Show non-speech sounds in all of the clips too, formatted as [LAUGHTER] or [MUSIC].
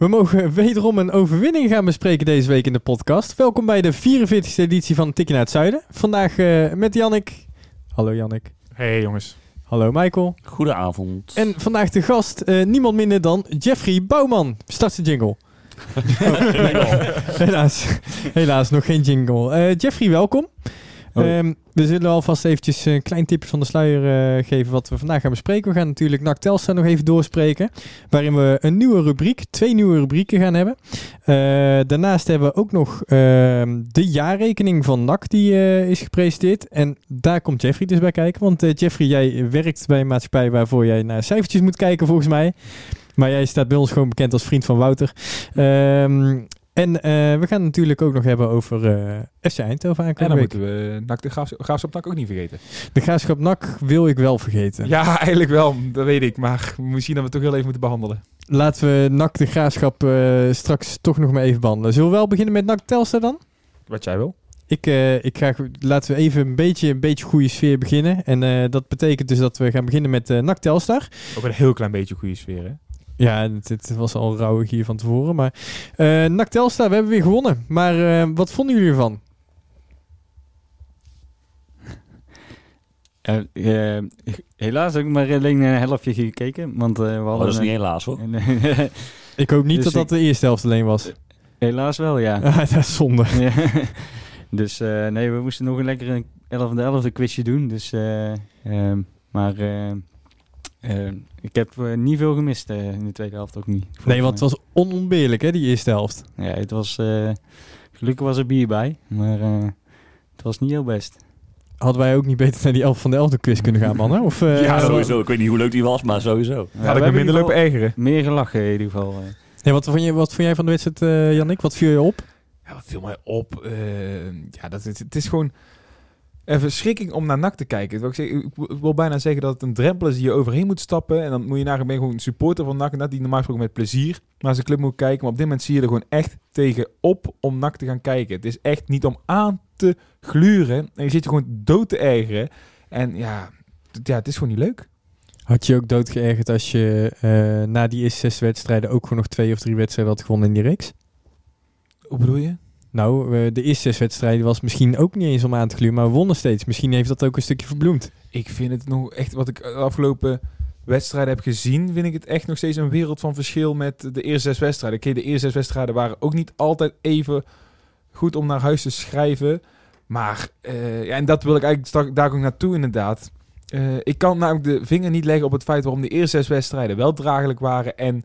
We mogen wederom een overwinning gaan bespreken deze week in de podcast. Welkom bij de 44e editie van Tikkie naar het Zuiden. Vandaag eh, met Jannik. Hallo Jannik. Hey jongens. Hallo Michael. Goedenavond. En vandaag de gast, eh, niemand minder dan Jeffrey Bouwman. Start de jingle. [LAUGHS] [LAUGHS] helaas, helaas nog geen jingle. Eh, Jeffrey, welkom. Oh. Ehm, we zullen alvast eventjes een klein tipje van de sluier eh, geven wat we vandaag gaan bespreken. We gaan natuurlijk NAC Telstar nog even doorspreken. Waarin we een nieuwe rubriek, twee nieuwe rubrieken gaan hebben. Eh, daarnaast hebben we ook nog ehm, de jaarrekening van NAC die eh, is gepresenteerd. En daar komt Jeffrey dus bij kijken. Want Jeffrey, jij werkt bij een maatschappij waarvoor jij naar cijfertjes moet kijken volgens mij. Maar jij staat bij ons gewoon bekend als vriend van Wouter. Ehm, en eh, we gaan het natuurlijk ook nog hebben over eh FC Eindhoven En dan week. moeten we NAC de Graafs- Graafschap NAC ook niet vergeten. De graafschap NAC wil ik wel vergeten. Ja, [LAUGHS] eigenlijk wel. Dat weet ik. Maar misschien dat we het toch heel even moeten behandelen. Laten we NAC de graafschap eh, straks toch nog maar even behandelen. Zullen we wel beginnen met NAC Telstar dan? Wat jij wil. Ik, ik ga, laten we even een beetje, een beetje goede sfeer beginnen. En dat betekent dus dat we gaan beginnen met NAC Telstar. Ook een heel klein beetje goede sfeer, hè? Ja, het, het was al rauwig hier van tevoren. Maar eh NAC Telstar, we hebben weer gewonnen. Maar eh, wat vonden jullie ervan? Eh, eh, helaas heb ik maar alleen een helftje gekeken, want eh, we hadden... Oh, dat is een- niet helaas hoor. [LAUGHS] een- Ik hoop niet Dus dat dat ik- de eerste helft alleen was. helaas wel, ja. [LAUGHS] Ah, dat is zonde. [LAUGHS] Ja. dus eh, nee, we moesten nog een lekkere 11e 11e quizje doen. Dus, eh, ehm, maar eh, ik heb eh, niet veel gemist eh, in de tweede helft ook niet. Nee, want het was onontbeerlijk hè, die eerste helft. Ja, het was... eh, gelukkig was er bier bij, maar eh, het was niet heel best. Hadden wij ook niet beter naar die 11 van de 11e quiz kunnen gaan, mannen? Of, eh, Ja, sowieso. Ik weet niet hoe leuk die was, maar sowieso. Ja, Had ik me minder lopen ergeren. Meer gelachen in ieder geval. eh. Ja, wat, vond je, wat vond jij van de wedstrijd, eh Jannik? Wat viel je op? Ja, wat viel mij op? Ja, dat is, het is gewoon een verschrikking om naar NAC te kijken. Ik, wil bijna zeggen dat het een drempel is die je overheen moet stappen. En dan moet je naar ben gewoon een supporter van NAC. net die normaal gesproken met plezier naar zijn club moet kijken. Maar op dit moment zie je er gewoon echt tegen op om NAC te gaan kijken. Het is echt niet om aan te gluren. En je zit je gewoon dood te ergeren. En ja, het- ja, het is gewoon niet leuk. Had je ook doodgeërgerd als je eh, na die eerste zes wedstrijden ook gewoon nog twee of drie wedstrijden had gewonnen in die reeks? Hoe bedoel je? Nou, eh, de eerste zes wedstrijden was misschien ook niet eens om aan te gluren, maar we wonnen steeds. Misschien heeft dat ook een stukje verbloemd. Ik vind het nog echt, wat ik de afgelopen wedstrijden heb gezien, vind ik het echt nog steeds een wereld van verschil met de eerste zes wedstrijden. Oké, de eerste zes wedstrijden waren ook niet altijd even goed om naar huis te schrijven. Maar, eh, ja, en dat wil ik eigenlijk daar ook naartoe inderdaad. Eh, ik kan namelijk de vinger niet leggen op het feit waarom de eerste zes wedstrijden wel draaglijk waren en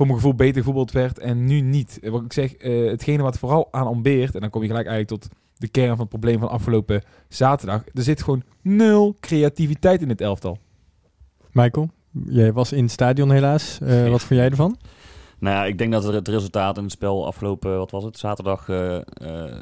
voor mijn gevoel beter gevoetbald werd en nu niet. Eh, Wat ik zeg, eh, hetgene wat vooral aan ontbeert, en dan kom je gelijk eigenlijk tot de kern van het probleem van afgelopen zaterdag. Er zit gewoon nul creativiteit in het elftal. Michael, jij was in het stadion helaas. Eh, wat vond jij ervan? Nou ja, ik denk dat het resultaat in het spel afgelopen, wat was het, zaterdag eh, eh,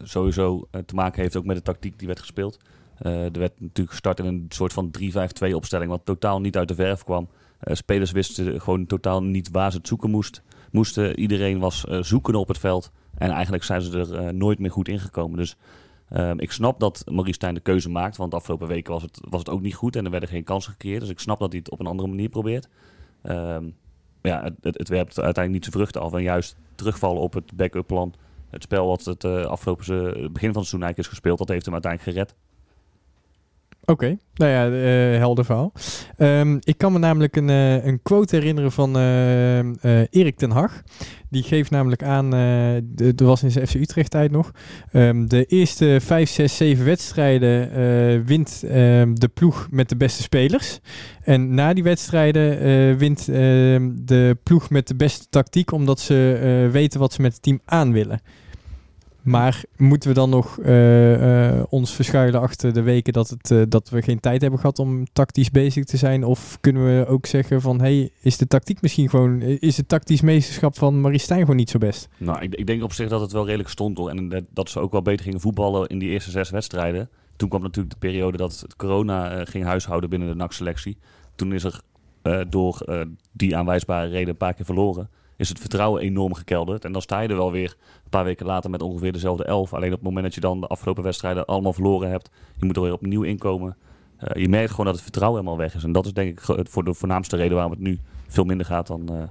sowieso te maken heeft ook met de tactiek die werd gespeeld. Eh, er werd natuurlijk gestart in een soort van 3-5-2 opstelling, wat totaal niet uit de verf kwam. Eh, spelers wisten gewoon totaal niet waar ze het zoeken moest, moesten. Iedereen was eh, zoekende op het veld en eigenlijk zijn ze er eh, nooit meer goed ingekomen. Dus ehm, ik snap dat Maurice Stijn de keuze maakt, want de afgelopen weken was het, was het ook niet goed en er werden geen kansen gecreëerd. Dus ik snap dat hij het op een andere manier probeert. Ehm, ja, het, het, werpt uiteindelijk niet zijn vruchten af. En juist terugvallen op het backup plan. Het spel wat het afgelopen begin van het seizoen is gespeeld, dat heeft hem uiteindelijk gered. Oké, nou ja, eh, helder verhaal. Ehm, ik kan me namelijk een, eh, een quote herinneren van eh, Erik ten Hag. Die geeft namelijk aan, er was in zijn FC Utrecht tijd nog, ehm, de eerste 5, 6, 7 wedstrijden wint ehm, de ploeg met de beste spelers. En na die wedstrijden wint de ploeg met de beste tactiek, omdat ze weten wat ze met het team aan willen. Maar moeten we dan nog eh, eh, ons verschuilen achter de weken dat, het, eh, dat we geen tijd hebben gehad om tactisch bezig te zijn? Of kunnen we ook zeggen van, hey, is de tactiek misschien gewoon, is het tactisch meesterschap van Marie Stijn gewoon niet zo best? Nou, ik, ik denk op zich dat het wel redelijk stond hoor. En dat, ze ook wel beter gingen voetballen in die eerste zes wedstrijden. Toen kwam natuurlijk de periode dat het corona ging huishouden binnen de NAC-selectie. Toen is er door die aanwijsbare reden een paar keer verloren. Is het vertrouwen enorm gekelderd. En dan sta je er wel weer een paar weken later met ongeveer dezelfde elf. Alleen op het moment dat je dan de afgelopen wedstrijden allemaal verloren hebt. Je moet er weer opnieuw inkomen. Eh, je merkt gewoon dat het vertrouwen helemaal weg is. En dat is denk ik voor de voornaamste reden waarom het nu veel minder gaat dan, eh,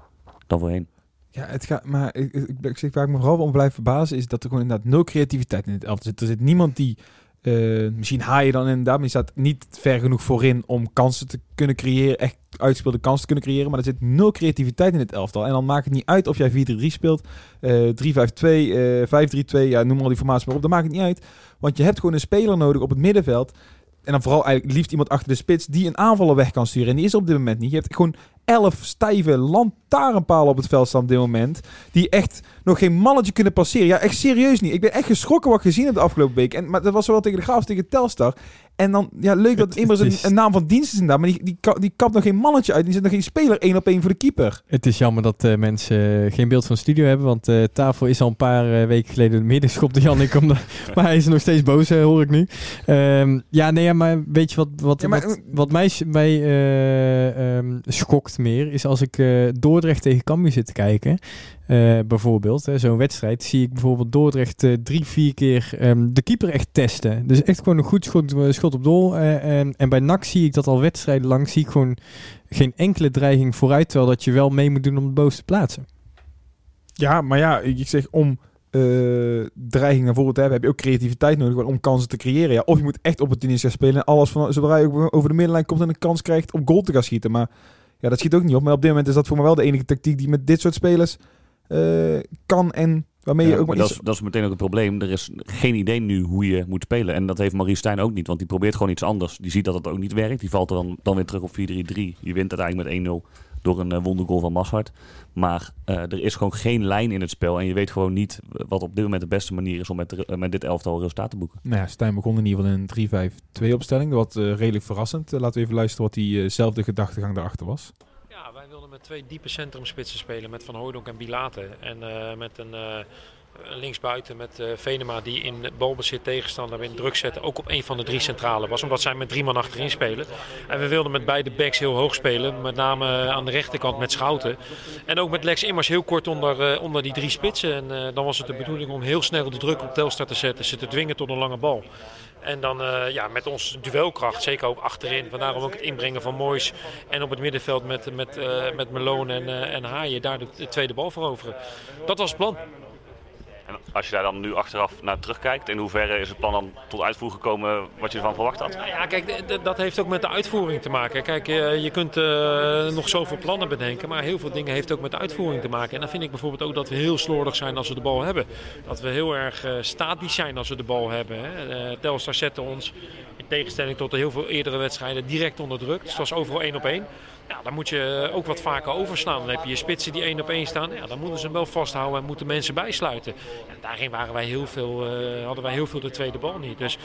dan voorheen. Ja, het gaat, maar ik, ik, waar ik me vooral om blijf verbazen is dat er gewoon inderdaad nul creativiteit in het elftal zit. Er zit niemand die, eh, misschien je dan inderdaad, maar die staat niet ver genoeg voorin om kansen te kunnen creëren, echt uitspeelde kansen te kunnen creëren. Maar er zit nul creativiteit in het elftal. En dan maakt het niet uit of jij 4-3-3 speelt, eh 3-5-2, eh 5-3-2, ja, noem al die formaties maar op. Dat maakt het niet uit, want je hebt gewoon een speler nodig op het middenveld. En dan vooral eigenlijk liefst iemand achter de spits die een aanvaller weg kan sturen. En die is op dit moment niet. Je hebt gewoon elf stijve lantaarnpalen op het veld staan op dit moment. Die echt nog geen mannetje kunnen passeren. Ja, echt serieus niet. Ik ben echt geschrokken wat ik gezien heb de afgelopen week. En, maar dat was wel tegen de Graaf, tegen Telstar. En dan, ja, leuk dat Het- immers een, naam van dienst is inderdaad. Maar die, die, die kapt nog geen mannetje uit. Die zet nog geen speler één op één voor de keeper. Het is jammer dat eh, mensen eh, geen beeld van de studio hebben, want de tafel is al een paar eh, weken geleden midden schopte Jannik, omdat, [LAUGHS] maar hij is nog steeds boos, eh, hoor ik nu. Ehm, ja, nee, ja, maar weet je wat, wat, Ja, maar- wat, wat mij, mij eh, ehm, schokt meer, is als ik eh, Dordrecht tegen Cambuur zit te kijken, eh, bijvoorbeeld, zo'n wedstrijd, zie ik bijvoorbeeld Dordrecht eh, drie, vier keer ehm, de keeper echt testen. Dus echt gewoon een goed schot, eh, schot op doel. eh, en, en bij NAC zie ik dat al wedstrijden lang, zie ik gewoon geen enkele dreiging vooruit, terwijl dat je wel mee moet doen om het bovenste te plaatsen. Ja, maar ja, ik zeg om eh, dreiging naar voren te hebben, heb je ook creativiteit nodig om kansen te creëren. Ja, of je moet echt opportunistisch spelen en alles van zodra je over de middenlijn komt en een kans krijgt om goal te gaan schieten. Maar ja, dat schiet ook niet op. Maar op dit moment is dat voor mij wel de enige tactiek die met dit soort spelers eh, kan en waarmee Ja, je ook maar maar dat, is, dat is meteen ook het probleem. Er is geen idee nu hoe je moet spelen. En dat heeft Marie Stijn ook niet. Want die probeert gewoon iets anders. Die ziet dat het ook niet werkt. Die valt er dan, dan weer terug op 4-3-3. Je wint uiteindelijk met 1-0 door een uh, wondergoal van Mashart. Maar uh, er is gewoon geen lijn in het spel. En je weet gewoon niet wat op dit moment de beste manier is om met, uh, met dit elftal resultaat te boeken. Nou ja, Stijn begon in ieder geval in een 3-5-2 opstelling. Was redelijk verrassend. laten we even luisteren wat diezelfde gedachtegang daarachter was. Twee diepe centrumspitsen spelen. Met Van Hooydonk en Bilate. En uh, met een... Uh, linksbuiten met uh, Venema die in balbezit tegenstander in druk zetten. Ook op een van de drie centrale was. Omdat zij met drie man achterin spelen. En we wilden met beide backs heel hoog spelen. Met name aan de rechterkant met Schouten. En ook met Lex Immers heel kort onder, uh, onder die drie spitsen. En dan was het de bedoeling om heel snel de druk op Telstar te zetten. Ze te dwingen tot een lange bal. En dan ja, met ons duelkracht, zeker ook achterin. Vandaar ook het inbrengen van Moois. En op het middenveld met, met, met Malone en, en Haaien daar de, de tweede bal veroveren. Dat was het plan. Als je daar dan nu achteraf naar terugkijkt, in hoeverre is het plan dan tot uitvoer gekomen wat je ervan verwacht had? Ja, kijk, dat heeft ook met de uitvoering te maken. Kijk, je kunt uh, nog zoveel plannen bedenken, maar heel veel dingen heeft ook met de uitvoering te maken. En dan vind ik bijvoorbeeld ook dat we heel slordig zijn als we de bal hebben. Dat we heel erg uh, statisch zijn als we de bal hebben. Hè. Zette ons, in tegenstelling tot de heel veel eerdere wedstrijden, direct onder druk. Dus het was overal één op één. Ja, dan moet je ook wat vaker overslaan. Dan heb je je spitsen die één op één staan. Ja, dan moeten ze hem wel vasthouden en moeten mensen bijsluiten. Ja, daarin waren wij heel veel, uh, hadden wij heel veel de tweede bal niet. Dus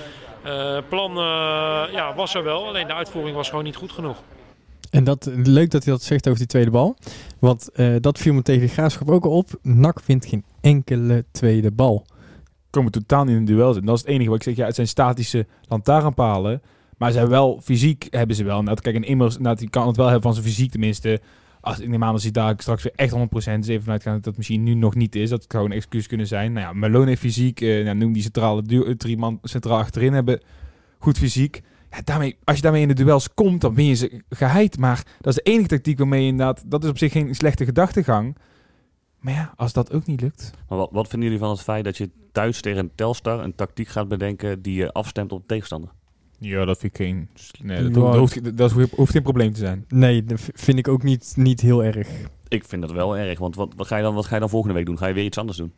uh, plan uh, ja, was er wel, alleen de uitvoering was gewoon niet goed genoeg. En dat, leuk dat hij dat zegt over die tweede bal. Want uh, dat viel me tegen de graafschap ook al op. NAC vindt geen enkele tweede bal. Komen totaal niet in een duel zitten. Dat is het enige wat ik zeg. Ja, het zijn statische lantaarnpalen. Maar ze hebben wel, fysiek hebben ze wel. Nou, kijk, een Immers, nou, die kan het wel hebben van zijn fysiek tenminste. Als ik neem aan als hij daar straks weer echt 100% is, even vanuit dat dat misschien nu nog niet is. Dat gewoon een excuus kunnen zijn. Nou ja, Malone heeft fysiek. Uh, nou, noem die centrale duo, drie man centraal achterin hebben goed fysiek. Ja, daarmee, als je daarmee in de duels komt, dan ben je ze geheid. Maar dat is de enige tactiek waarmee je inderdaad... Dat is op zich geen slechte gedachtegang. Maar ja, als dat ook niet lukt... Maar wat, wat vinden jullie van het feit dat je thuis tegen een Telstar een tactiek gaat bedenken die je afstemt op de tegenstander? Ja, dat vind ik geen... Nee, dat, dat, hoeft, dat hoeft geen probleem te zijn. Nee, dat vind ik ook niet, niet heel erg. Ik vind dat wel erg, want wat, wat, ga je dan, wat ga je dan volgende week doen? Ga je weer iets anders doen?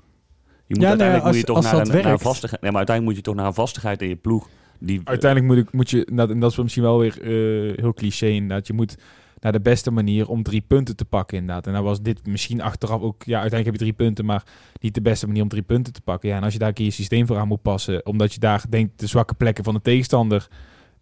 Je moet ja, uiteindelijk nee, moet je als, toch als naar, een, dat naar een werkt. vastigheid. Nee, maar uiteindelijk moet je toch naar een vastigheid in je ploeg. Die, Uiteindelijk moet, ik, moet je, dat, en dat is misschien wel weer uh, heel cliché inderdaad, je moet naar de beste manier om drie punten te pakken inderdaad. En dan was dit misschien achteraf ook, ja, uiteindelijk heb je drie punten, maar niet de beste manier om drie punten te pakken. Ja, en als je daar een keer je systeem voor aan moet passen, omdat je daar denkt de zwakke plekken van de tegenstander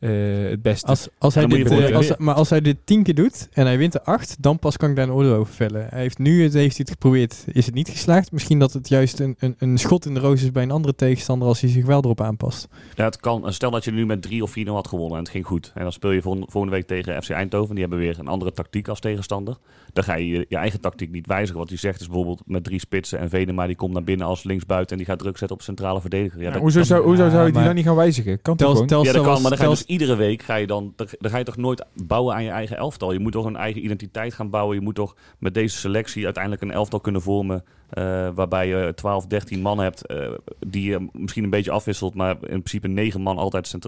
eh, het beste. Als, als hij dit, als, maar als hij dit tien keer doet en hij wint er acht, dan pas kan ik daar een oordeel over vellen. Hij heeft nu het, heeft hij het geprobeerd, is het niet geslaagd. Misschien dat het juist een, een, een schot in de roos is bij een andere tegenstander als hij zich wel erop aanpast. Ja, het kan. Stel dat je nu met 3 of 4-0 had gewonnen en het ging goed. En dan speel je volgende, volgende week tegen FC Eindhoven. Die hebben weer een andere tactiek als tegenstander. Dan ga je je, je eigen tactiek niet wijzigen. Wat hij zegt is bijvoorbeeld met drie spitsen en Venema die komt naar binnen als linksbuiten en die gaat druk zetten op centrale verdediger. Ja, hoezo zou, hoezo Ja, zou je die dan niet gaan wijzigen? Kan gewoon? Telstar ja, dat kan, maar dan ga je dus iedere week ga je dan, dan ga je toch nooit bouwen aan je eigen elftal. Je moet toch een eigen identiteit gaan bouwen. Je moet toch met deze selectie uiteindelijk een elftal kunnen vormen. eh, waarbij je 12, 13 man hebt. eh, die je misschien een beetje afwisselt. Maar in principe 9 man altijd eh,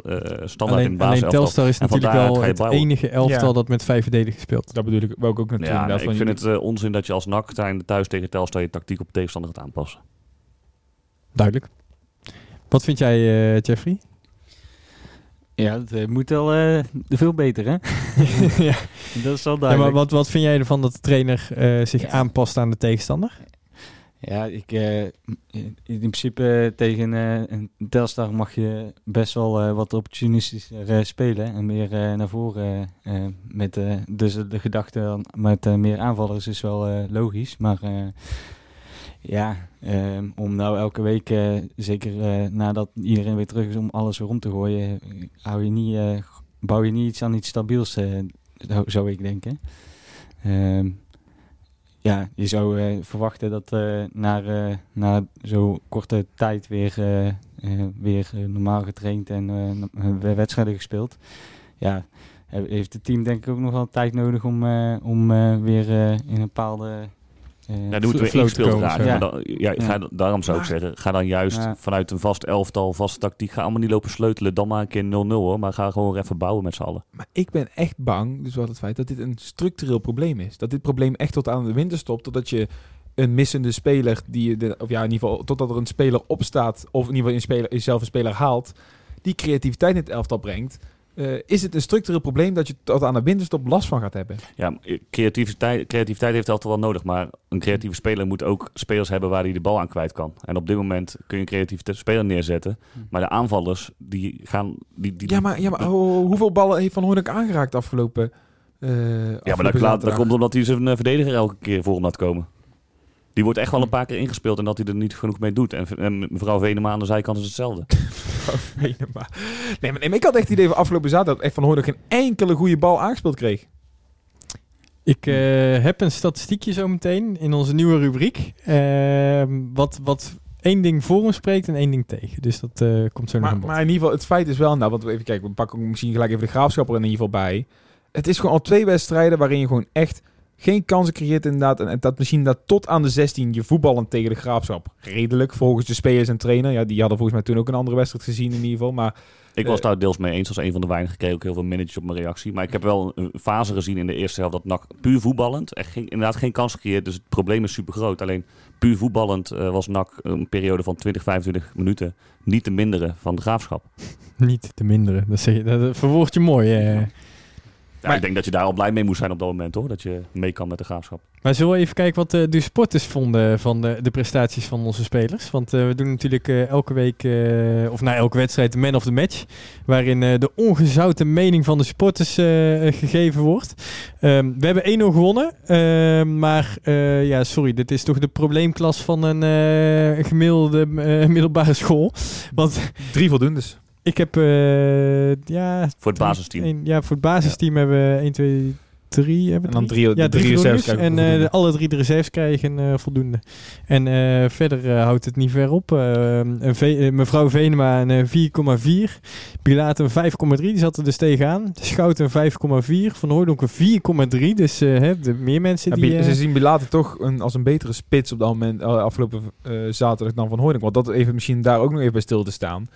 standaard in de alleen basiselftal. Telstar is natuurlijk wel het bouwen. enige elftal Ja. dat met vijf verdedigers speelt. Dat bedoel ik, ik ook natuurlijk. Ja, nee, ik vind je- het onzin dat je als NAC thuis tegen Telstar je tactiek op de tegenstander gaat aanpassen. Duidelijk. Wat vind jij, eh, Jeffrey? Ja, het eh, moet wel eh, veel beter, hè? [LAUGHS] ja. Dat is wel Ja, duidelijk. maar wat, wat vind jij ervan dat de trainer eh, zich Ja. aanpast aan de tegenstander? Ja, ik, in in principe tegen een Telstar mag je best wel wat opportunistischer spelen en meer naar voren. met, dus de gedachte met meer aanvallers is wel logisch. Maar ja, eh, om nou elke week, eh, zeker eh, nadat iedereen weer terug is, om alles weer om te gooien, eh, hou je niet, bouw je niet iets aan iets stabiels, zo- zou ik denken. Ehm, ja, je zou verwachten dat na, na zo'n korte tijd weer, weer normaal getraind en weer wedstrijden gespeeld. Ja, he- heeft het team denk ik ook nog wel tijd nodig om, om weer in een bepaalde... Ja, die moet weer zo. Maar dan- ja, ga, Ja. daarom zou ik zeggen, ga dan juist Ja. vanuit een vast elftal, vaste tactiek. Ga allemaal niet lopen sleutelen. Dan maar een keer 0-0 hoor. Maar ga gewoon even bouwen met z'n allen. Maar ik ben echt bang, dus wat het feit dat dit een structureel probleem is. Dat dit probleem echt tot aan de winter stopt, totdat je een missende speler, die de, of ja, in ieder geval, totdat er een speler opstaat, of in ieder geval een speler, jezelf een speler haalt, die creativiteit in het elftal brengt. Eh, is het een structureel probleem dat je tot aan de winterstop last van gaat hebben? Ja, creativiteit, creativiteit heeft altijd wel nodig. Maar een creatieve speler moet ook spelers hebben waar hij de bal aan kwijt kan. En op dit moment kun je een creatieve speler neerzetten. Maar de aanvallers, die gaan... Die, die, Ja, maar, ja, maar ho- hoeveel ballen heeft Van Hoornik aangeraakt afgelopen eh Ja, maar dat, dat komt omdat hij zijn eh, verdediger elke keer voor hem laat komen. Die wordt echt wel een paar keer ingespeeld en dat hij er niet genoeg mee doet. En, en mevrouw Venema aan de zijkant is hetzelfde. [LAUGHS] Venema. Nee, maar, nee, maar ik had echt het idee van afgelopen zaterdag dat echt Van Hoornik geen enkele goede bal aangespeeld kreeg. Ik eh, heb een statistiekje zo meteen in onze nieuwe rubriek. Ehm, wat, wat één ding voor hem spreekt en één ding tegen. Dus dat eh, komt zo Maar, aan bod. maar in ieder geval, het feit is wel, nou, want we even kijken, we pakken ook misschien gelijk even de graafschap er in ieder geval bij. Het is gewoon al twee wedstrijden waarin je gewoon echt geen kansen creëert inderdaad. En, en dat misschien dat tot aan de 16 je voetballen tegen de graafschap. Redelijk, volgens de spelers en trainer. Ja, die hadden volgens mij toen ook een andere wedstrijd gezien in ieder geval. Maar Ik was Eh, daar deels mee eens. Als een van de weinigen kreeg ook heel veel managers op mijn reactie. Maar ik heb wel een fase gezien in de eerste helft dat NAC puur voetballend. Echt geen, inderdaad geen kans gecreëerd. Dus het probleem is super groot. Alleen puur voetballend eh, was NAC een periode van 20, 25 minuten niet te minderen van de graafschap. [LAUGHS] Niet te minderen. Dat, zeg je, dat verwoord je mooi. eh. Ja, Maar- ik denk dat je daar al blij mee moest zijn op dat moment hoor. Dat je mee kan met de graafschap. Maar zullen we even kijken wat eh, de supporters vonden van de, de prestaties van onze spelers? Want eh, we doen natuurlijk eh, elke week, eh, of na elke wedstrijd, de man of the match. Waarin eh, de ongezouten mening van de supporters eh, gegeven wordt. Ehm, we hebben 1-0 gewonnen. ehm, maar eh, ja, sorry, dit is toch de probleemklas van een eh, gemiddelde eh, middelbare school. Want drie voldoendes. Ik heb, eh, ja... Voor het basisteam. ja, voor het basisteam hebben we 1, 2, 3 hebben En dan drie? drie, Ja, drie, reserves. krijgen En eh, voldoende. alle drie de reserves krijgen eh, voldoende. En eh, verder eh, houdt het niet ver op. Een Ve- mevrouw Venema een eh, 4,4. Pilaat een 5,3. Die zat er dus tegenaan. Schout een 5,4. Van Hooydonk een 4,3. Dus eh, hè, de meer mensen Ja, die... Ze zien Bilater toch een, als een betere spits op dat moment afgelopen eh, zaterdag dan Van Hooydonk. Want dat even misschien daar ook nog even bij stil te staan.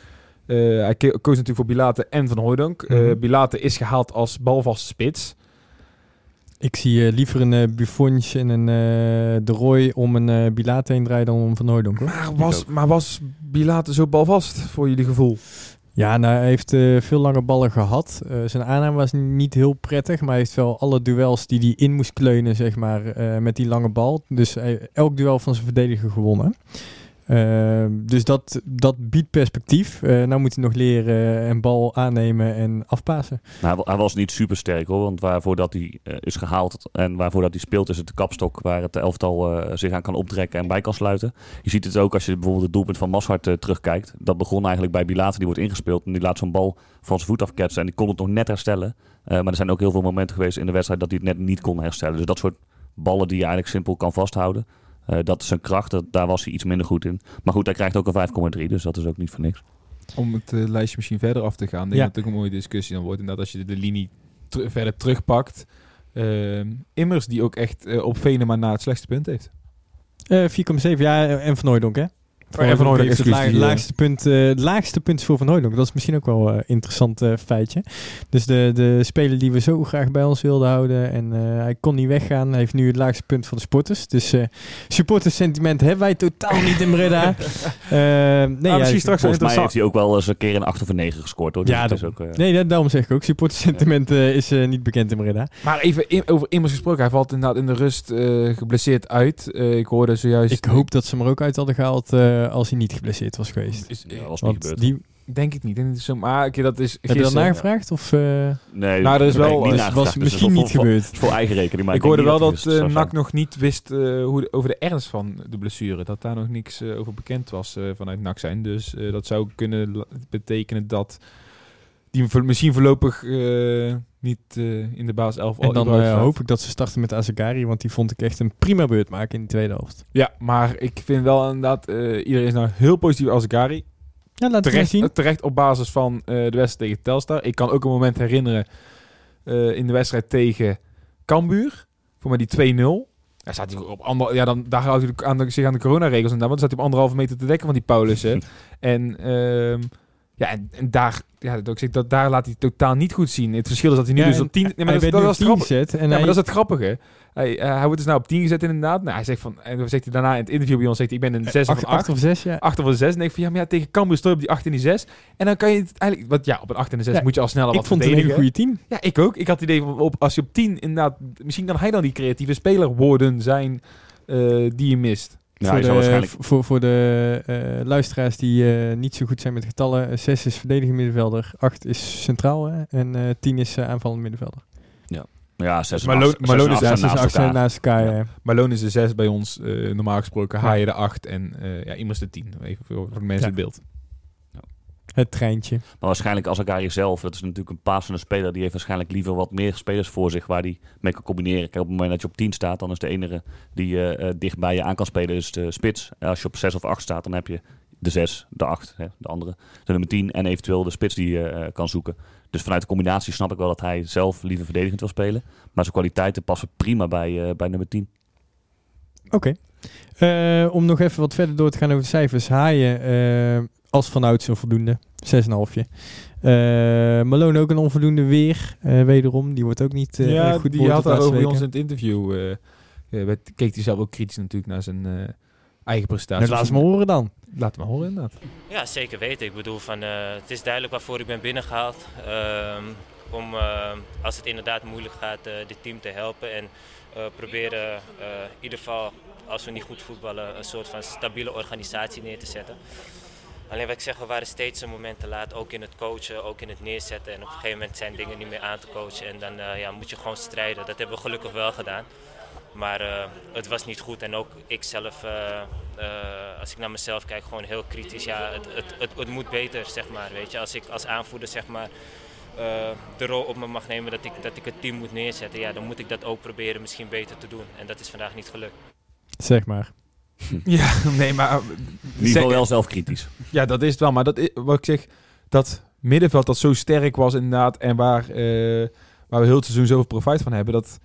Eh, hij koos natuurlijk voor Bilater en Van Hooydonk. Eh Mhm. Bilater is gehaald als balvaste spits. ik zie eh, liever een Buffons en een eh De Roy om een eh Bilaat heen draaien dan om Van Hooydonk. Hoor. Maar was, maar was Bilater zo balvast voor jullie gevoel? Ja, nou, hij heeft eh, veel lange ballen gehad. Eh, zijn aanname was niet heel prettig, maar hij heeft wel alle duels die hij in moest kleunen, zeg maar, eh, met die lange bal. Dus hij, elk duel van zijn verdediger gewonnen. Ehm, dus dat, dat biedt perspectief. Eh nou moet hij nog leren en bal aannemen en afpassen. Nou, hij wa- hij was niet super sterk hoor, want waarvoor dat hij eh, is gehaald en waarvoor dat hij speelt is het de kapstok waar het elftal eh, zich aan kan optrekken en bij kan sluiten. Je ziet het ook als je bijvoorbeeld het doelpunt van Mashart eh, terugkijkt. Dat begon eigenlijk bij Bilate, die wordt ingespeeld en die laat zo'n bal van zijn voet afketsen en die kon het nog net herstellen. Maar er zijn ook heel veel momenten geweest in de wedstrijd dat hij het net niet kon herstellen. Dus dat soort ballen die je eigenlijk simpel kan vasthouden. Eh, dat is zijn kracht, dat, daar was hij iets minder goed in. Maar goed, hij krijgt ook een 5,3, dus dat is ook niet voor niks. Om het eh, lijstje misschien verder af te gaan. Denk ik Ja. dat het ook een mooie discussie dan wordt. Inderdaad, als je de linie ter- verder terugpakt. Ehm, Immers die ook echt eh, op Venema na het slechtste punt heeft. Eh 4,7, ja, en Van Hooijdonk, hè? En Van het la- eh, laagste, punt, eh, het laagste punt is voor Van Hooijdonk. Dat is misschien ook wel een interessant eh, feitje. Dus de, de speler die we zo graag bij ons wilden houden en eh, hij kon niet weggaan, heeft nu het laagste punt van de sporters. Dus eh supporters sentiment hebben wij totaal niet in Breda. [LAUGHS] Eh, nee, ja, misschien straks Volgens mij interessant. heeft hij ook wel eens een keer een 8 of een 9 gescoord hoor. Dus Ja, het is dat- ook, eh, Nee, dat- daarom zeg ik ook. Supporters sentiment eh, is eh, niet bekend in Breda. Maar even in- over Immers gesproken. Hij valt inderdaad in de rust eh, geblesseerd uit. Eh, ik hoorde zojuist... Ik hoop dat ze hem er ook uit hadden gehaald eh, als hij niet geblesseerd was geweest. Is, ja, was niet gebeurd. die, Denk ik niet. Denk ik niet zo, maar oké, dat is heb je dat nagevraagd? Of, eh, Nee, Nou, er is dat wel- ik niet was, dus dat is misschien niet voor- gebeurd. voor- Voor eigen rekening. Maar ik denk hoorde wel dat dat eh zou NAC nog niet wist eh, hoe de- over de ernst van de blessure. Dat daar nog niks over bekend was eh, vanuit NAC zijn. Dus eh, dat zou kunnen betekenen dat die misschien voorlopig eh, niet eh, in de baas 11 En dan eh, hoop ik dat ze starten met Azagari, want die vond ik echt een prima beurt maken in de tweede helft. Ja, maar ik vind wel inderdaad, iedereen is nou heel positief als Gary. Ja, we Terecht, zien. terecht op basis van de wedstrijd tegen Telstar. Ik kan ook een moment herinneren in de wedstrijd tegen Cambuur. Voor mij die 2-0. Daar staat hij op ander, ja, dan, daar houdt hij aan de, zich aan de coronaregels en dan want dan staat hij op anderhalve meter te dekken van die Paulussen. [LAUGHS] en ehm, ja, en, en daar, ja, dat, ik dat, daar laat hij totaal niet goed zien. Het verschil is dat hij nu Ja, dus op 10... Nee, maar dat, dat, 10 gezet. En ja, hij, maar dat is het grappige. Hij, eh, hij wordt dus nou op 10 gezet inderdaad. Nou, hij zegt van, en dan zegt hij daarna in het interview bij ons, zegt hij, ik ben een 6 of acht, een 8. acht of zes, ja. 8 of een 6. En ik van ja, maar ja, tegen Cambuur je op die 8 en die 6. En dan kan je het eigenlijk, want ja, op een 8 en een 6 Ja, moet je al sneller Ik wat vond het een goede team. Ja, ik ook. Ik had het idee van op, als je op 10 inderdaad, misschien kan hij dan die creatieve speler worden zijn eh, die je mist. Ja, voor, de, waarschijnlijk... voor, voor de eh, luisteraars die eh, niet zo goed zijn met getallen. 6 is verdedigend middenvelder, 8 is centraal hè, en eh 10 is uh, aanvallend middenvelder. Ja, 6 Malone- en 8 Malone is- Ja, naast elkaar. naast elkaar. Ja. ja. Malone is de 6 bij ons, eh, normaal gesproken. Ja. Haaien de 8 en eh ja, immers de 10. Even voor, voor de mensen Ja. het beeld. Het treintje. Maar waarschijnlijk Azagari zelf, dat is natuurlijk een passende speler, die heeft waarschijnlijk liever wat meer spelers voor zich waar hij mee kan combineren. Kijk, op het moment dat je op 10 staat, dan is de enige die eh, dicht bij je aan kan spelen is de spits. En als je op 6 of 8 staat, dan heb je de 6, de 8, hè, de andere, de nummer 10 en eventueel de spits die je eh, kan zoeken. Dus vanuit de combinatie snap ik wel dat hij zelf liever verdedigend wil spelen. Maar zijn kwaliteiten passen prima bij, bij nummer 10. Oké. Om nog even wat verder door te gaan over de cijfers. Haaien als van ouds een voldoende. 6,5. Uh, Malone ook een onvoldoende weer. eh, wederom. Die wordt ook niet eh, ja, goed die had daarover laatste bij ons in het interview. werd- keek hij zelf ook kritisch natuurlijk naar zijn eh, eigen prestaties. Nou, laat ze maar horen dan. Laat maar horen inderdaad. Ja, zeker weten. Ik bedoel, van, eh, het is duidelijk waarvoor ik ben binnengehaald. Ehm, om, eh, als het inderdaad moeilijk gaat, eh dit team te helpen. En eh, proberen eh, in ieder geval, als we niet goed voetballen, een soort van stabiele organisatie neer te zetten. Alleen wat ik zeg, we waren steeds een moment te laat, ook in het coachen, ook in het neerzetten. En op een gegeven moment zijn dingen niet meer aan te coachen. En dan eh, ja, moet je gewoon strijden. Dat hebben we gelukkig wel gedaan. Maar eh, het was niet goed en ook ik zelf, eh, als ik naar mezelf kijk, gewoon heel kritisch. Ja, het, het, het, het moet beter, zeg maar. Weet je? Als ik als aanvoerder zeg maar, de rol op me mag nemen dat ik, dat ik het team moet neerzetten, ja, dan moet ik dat ook proberen misschien beter te doen. En dat is vandaag niet gelukt. Zeg maar. [LAUGHS] Ja, nee, maar... In ieder geval wel zelfkritisch. Ja, dat is het wel. Maar dat is, wat ik zeg, dat middenveld dat zo sterk was inderdaad... en waar, eh, waar we heel het seizoen zoveel profijt van hebben... dat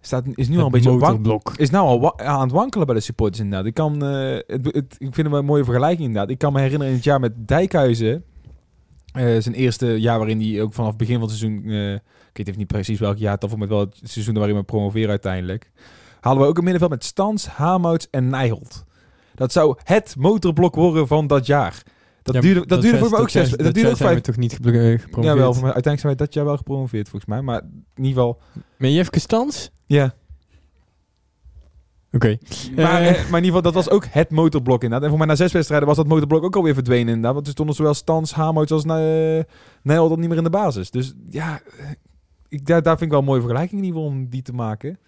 staat, is nu al een beetje motorblok. is nou al aan het wankelen bij de supporters inderdaad. Ik, kan, eh, het, het, ik vind het wel een mooie vergelijking inderdaad. Ik kan me herinneren in het jaar met Dijkhuizen... eh, zijn eerste jaar waarin hij ook vanaf het begin van het seizoen... eh, ik weet even niet precies welk jaar het was, wel het seizoen waarin we promoveren uiteindelijk... halen we ook een middenveld met Stans, Hamouts en Nijholt. Dat zou het motorblok worden van dat jaar. Dat Ja, duurde, dat duurde voor mij ook zes. Dat duurde ook zijn we vijf. toch niet eh, gepromoveerd. Ja, wel. Uiteindelijk zijn wij dat jaar wel gepromoveerd, volgens mij. Maar in ieder geval, Maar Jefke Stans? ja. Oké. Maar, Eh, eh, maar in ieder geval, dat was ook het motorblok inderdaad. En voor mij na zes wedstrijden was dat motorblok ook alweer verdwenen inderdaad. Want er stonden zowel Stans, Hamouts als uh, Nijl dan niet meer in de basis. Dus ja, ik, daar, daar vind ik wel een mooie vergelijking in ieder geval om die te maken.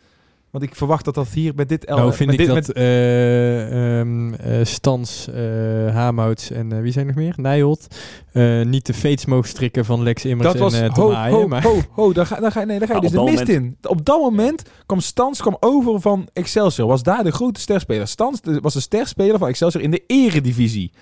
Want ik verwacht dat dat hier met dit... nou vind met ik dit, dat met- eh, ehm, eh, Stans, eh Hamouts en wie zijn er nog meer? Nijholt. eh, niet de fates mogen strikken van Lex Immers dat was en eh, Tom ho, Haaien, ho, maar... ho, ho, daar ga, daar ga, nee, daar ga je Nou, dus de mist in. Op dat moment kwam Stans kwam over van Excelsior. Was daar de grote sterspeler. Stans de- was de sterspeler van Excelsior in de eredivisie.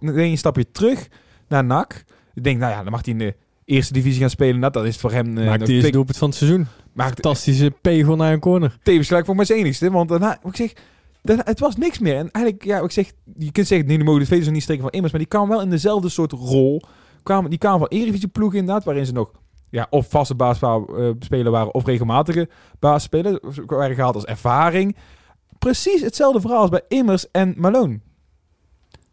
Dan een stapje terug naar NAC. Ik denk, nou ja, dan mag hij in de eerste divisie gaan spelen. Nou, dat is voor hem... eh, Maakt eerste twee- doelpunt van het seizoen. Maakt Fantastische pegel naar een corner. tevens gelijk voor mij zijn enigste. Want daarna, ik zeg, daarna, het was niks meer. En eigenlijk, ja, ik zeg, je kunt zeggen, nee, de mogen de veters nog niet strikken van Immers. Maar die kwam wel in dezelfde soort rol. Kwamen, die kwamen van Eredivisie ploeg inderdaad, waarin ze nog ja, of vaste baasspeler waren of regelmatige baasspeler. Ze waren gehaald als ervaring. Precies hetzelfde verhaal als bij Immers en Malone.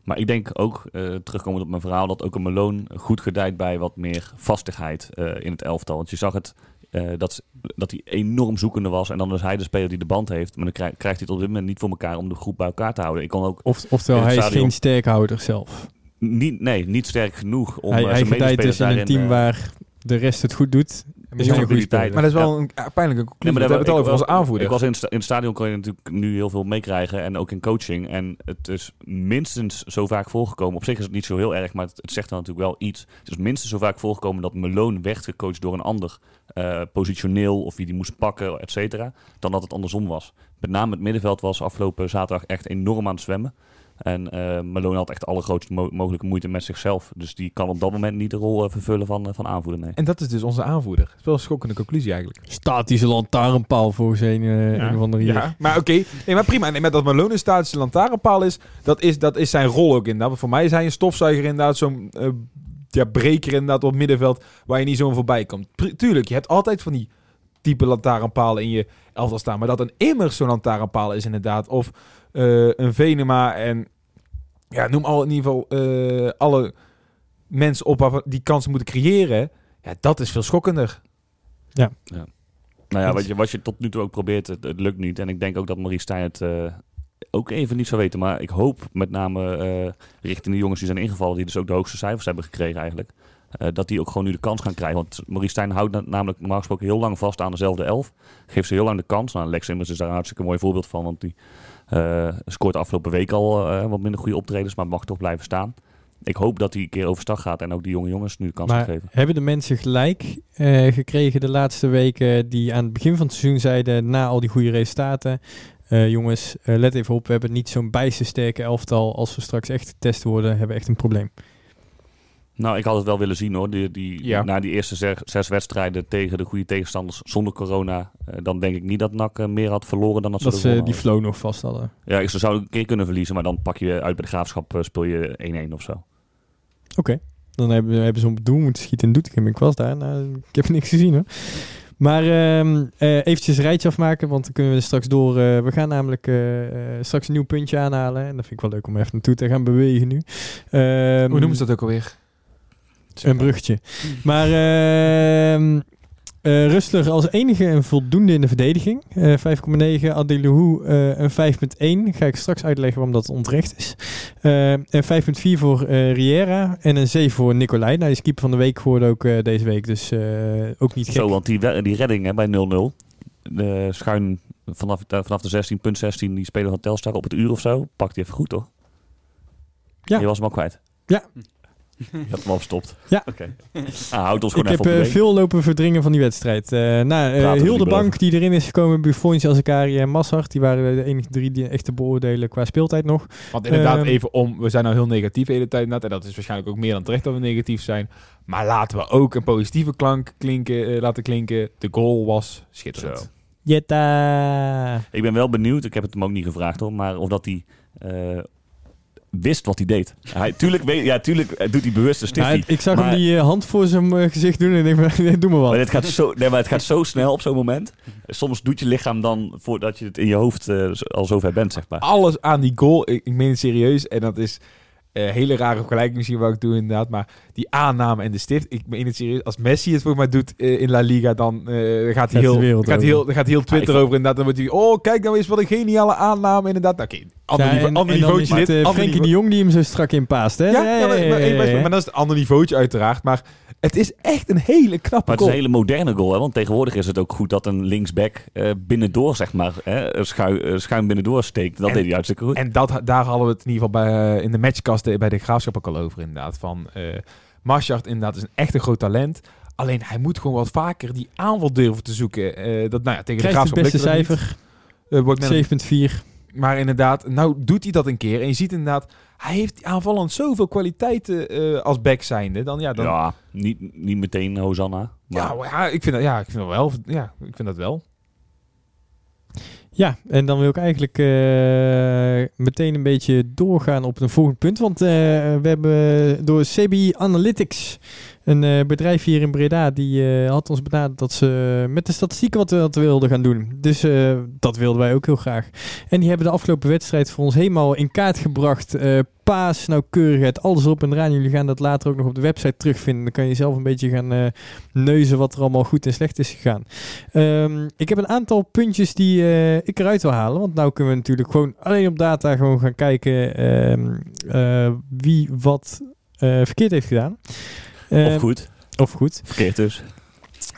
Maar ik denk ook, eh terugkomend op mijn verhaal, dat ook een Malone goed gedijt bij wat meer vastigheid eh, in het elftal. Want je zag het, eh, dat, dat hij enorm zoekende was. En dan is hij de speler die de band heeft. Maar dan krijg- krijgt hij het op dit moment niet voor elkaar om de groep bij elkaar te houden. Ik kon ook Of, oftewel, hij is geen sterkhouder zelf. niet, nee, niet sterk genoeg om hij eh, hij gedijt dus in een team eh, waar de rest het goed doet. Is jonge hij een goede abiliteit. speler. Maar dat is wel een ja, pijnlijke Nee, conclusie. maar we hebben het al over ik- onze aanvoerder. Ik was in, sta- in het stadion kon je natuurlijk nu heel veel meekrijgen en ook in coaching. En het is minstens zo vaak voorgekomen. Op zich is het niet zo heel erg, maar het, het zegt dan natuurlijk wel iets. Het is minstens zo vaak voorgekomen dat Malone werd gecoacht door een ander. eh, positioneel of wie die moest pakken, et cetera. Dan dat het andersom was. Met name het middenveld was afgelopen zaterdag echt enorm aan het zwemmen. En eh Malone had echt de allergrootste mo- mogelijke moeite met zichzelf. Dus die kan op dat moment niet de rol eh, vervullen van, eh, van aanvoerder. Nee. En dat is dus onze aanvoerder. Dat is wel een schokkende conclusie eigenlijk. Statische lantaarnpaal volgens een, eh, een van de hier. Ja, maar oké. Nee, maar prima. Nee, maar dat Malone een statische lantaarnpaal is dat, is, dat is zijn rol ook inderdaad. Want Voor mij is hij een stofzuiger inderdaad, zo'n ja, breker inderdaad op het middenveld waar je niet zo voorbij komt. Tuurlijk, je hebt altijd van die type lantaarnpalen in je elftal staan. Maar dat een immers zo'n lantaarnpaal is inderdaad. Of eh, een Venema en ja, noem al in ieder geval eh, alle mensen op die kansen moeten creëren. Ja, dat is veel schokkender. Nou ja, wat je, wat je tot nu toe ook probeert, het, het lukt niet. En ik denk ook dat Marie Stijn het eh, ook even niet zou weten. Maar ik hoop met name eh, richting de jongens die zijn ingevallen, die dus ook de hoogste cijfers hebben gekregen eigenlijk. Eh, dat die ook gewoon nu de kans gaan krijgen. Want Marie Stijn houdt na- namelijk normaal gesproken heel lang vast aan dezelfde elf. Geeft ze heel lang de kans. Nou, Lex Immers is daar een hartstikke mooi voorbeeld van. Want die eh, scoort afgelopen week al eh, wat minder goede optredens, maar mag toch blijven staan. Ik hoop dat hij een keer overstag gaat en ook die jonge jongens nu de kans Maar geven. hebben de mensen gelijk gekregen de laatste weken die aan het begin van het seizoen zeiden, na al die goede resultaten, jongens, let even op, we hebben niet zo'n bijstersterke elftal. Als we straks echt getest worden, hebben we echt een probleem. Nou, ik had het wel willen zien hoor. Die, die, Ja. Na die eerste zes, zes wedstrijden tegen de goede tegenstanders zonder corona. eh, dan denk ik niet dat NAC eh, meer had verloren dan dat ze Dat ze die flow nog vast hadden. Ja, ik- ze zouden een keer kunnen verliezen. Maar dan pak je uit bij de graafschap. eh, speel je 1-1 of zo. Oké, dan hebben, hebben ze op het doel moeten schieten in Doetinchem. Ik was daar, nou, ik heb [LAUGHS] niks gezien hoor. Maar ehm eh, eventjes een rijtje afmaken, want dan kunnen we straks door. we gaan namelijk straks een nieuw puntje aanhalen. En dat vind ik wel leuk om even naartoe te gaan bewegen nu. Ehm, Hoe noemen ze dat ook alweer? Een bruggetje. Maar ehm eh, Rustler als enige en voldoende in de verdediging. Eh 5,9. Adelou eh een 5,1. Ga ik straks uitleggen waarom dat onterecht is. Eh, en 5,4 voor eh, Riera. En een 7 voor Nicolai. Nou, die is keeper van de week geworden ook eh, deze week. Dus eh, ook niet gek. Zo, want die, die redding hè, bij 0-0. De schuin vanaf, vanaf de 16, punt 16, die speler van Telstar op het uur of zo. Pakt hij even goed toch? Ja. Je was hem al kwijt. Ja. Je had hem al verstopt. Ja. Oké. Ah, houd ons Ik gewoon heb even op de eh, veel lopen verdringen van die wedstrijd. Eh nou, eh, heel niet de bank die erin is gekomen, Buffons, Azekari en Massart, die waren de enige drie die echt te beoordelen qua speeltijd nog. Want inderdaad, Ehm, even om, we zijn nou heel negatief de hele tijd inderdaad. En dat is waarschijnlijk ook meer dan terecht dat we negatief zijn. Maar laten we ook een positieve klank klinken, eh, laten klinken. De goal was schitterend. Zo. Jetta! Ik ben wel benieuwd, ik heb het hem ook niet gevraagd hoor, maar of dat hij eh, wist wat hij deed. Hij, tuurlijk, weet, ja, tuurlijk eh, doet hij bewust een stiffie. Ja, ik zag maar- hem die eh, hand voor zijn eh, gezicht doen en ik denk, van, [LAUGHS] doe maar wat. Maar het gaat, zo, nee, maar het gaat zo snel op zo'n moment. Soms doet je lichaam dan voordat je het in je hoofd al zover bent, zeg maar. Alles aan die goal, ik, ik meen het serieus. En dat is Eh, hele rare vergelijking misschien wat ik doe inderdaad. Maar die aanname en de stift. Ik meen het serieus. Als Messi het voor mij doet eh, in La Liga, dan eh, gaat hij heel, gaat hij over. heel, gaat hij heel Twitter over inderdaad. Dan wordt hij, oh kijk nou eens wat een geniale aanname inderdaad. Nou, Oké, ander, Ja, niveau, en, ander en niveautje het dit. Frenkie niveau- de Jong die hem zo strak in paast, hè? Ja, ja, maar, maar, maar dat is een ander niveautje uiteraard. Maar het is echt een hele knappe Maar het is goal. een hele moderne goal, hè? want tegenwoordig is het ook goed dat een linksback eh binnendoor, zeg maar, hè, schuin, eh, schuin binnendoor steekt. Dat En- deed hij hartstikke goed. En dat, daar hadden we het in ieder geval bij, eh, in de matchkasten bij de Graafschap ook al over inderdaad. Van eh Marschart inderdaad is een echt een groot talent. Alleen hij moet gewoon wat vaker die aanval durven te zoeken. Eh, dat, nou ja, tegen Krijgt de het Graafschap beste lukte dat cijfer, niet. Eh, wordt met een- 7,4. Maar inderdaad, nou doet hij dat een keer. En je ziet inderdaad, hij heeft aanvallend zoveel kwaliteiten eh, als back zijnde. Dan, ja, dan, ja. Ja, niet, niet meteen Hosanna. Maar maar ja, ik vind dat, ja, ik vind dat wel. Ja, ik vind dat wel. Ja, en dan wil ik eigenlijk eh, meteen een beetje doorgaan op een volgend punt. Want eh, we hebben door CBI Analytics, een eh, bedrijf hier in Breda, die had ons benaderd dat ze met de statistieken wat, wat wilden gaan doen. Dus dat wilden wij ook heel graag. En die hebben de afgelopen wedstrijd voor ons helemaal in kaart gebracht. Paas, nauwkeurigheid, alles op en eraan. Jullie gaan dat later ook nog op de website terugvinden. Dan kan je zelf een beetje gaan neuzen wat er allemaal goed en slecht is gegaan. Ehm, ik heb een aantal puntjes die ik eruit wil halen. Want nou kunnen we natuurlijk gewoon alleen op data gewoon gaan kijken ehm, eh, wie wat eh, verkeerd heeft gedaan. of Ehm, goed, Of goed. verkeerd dus.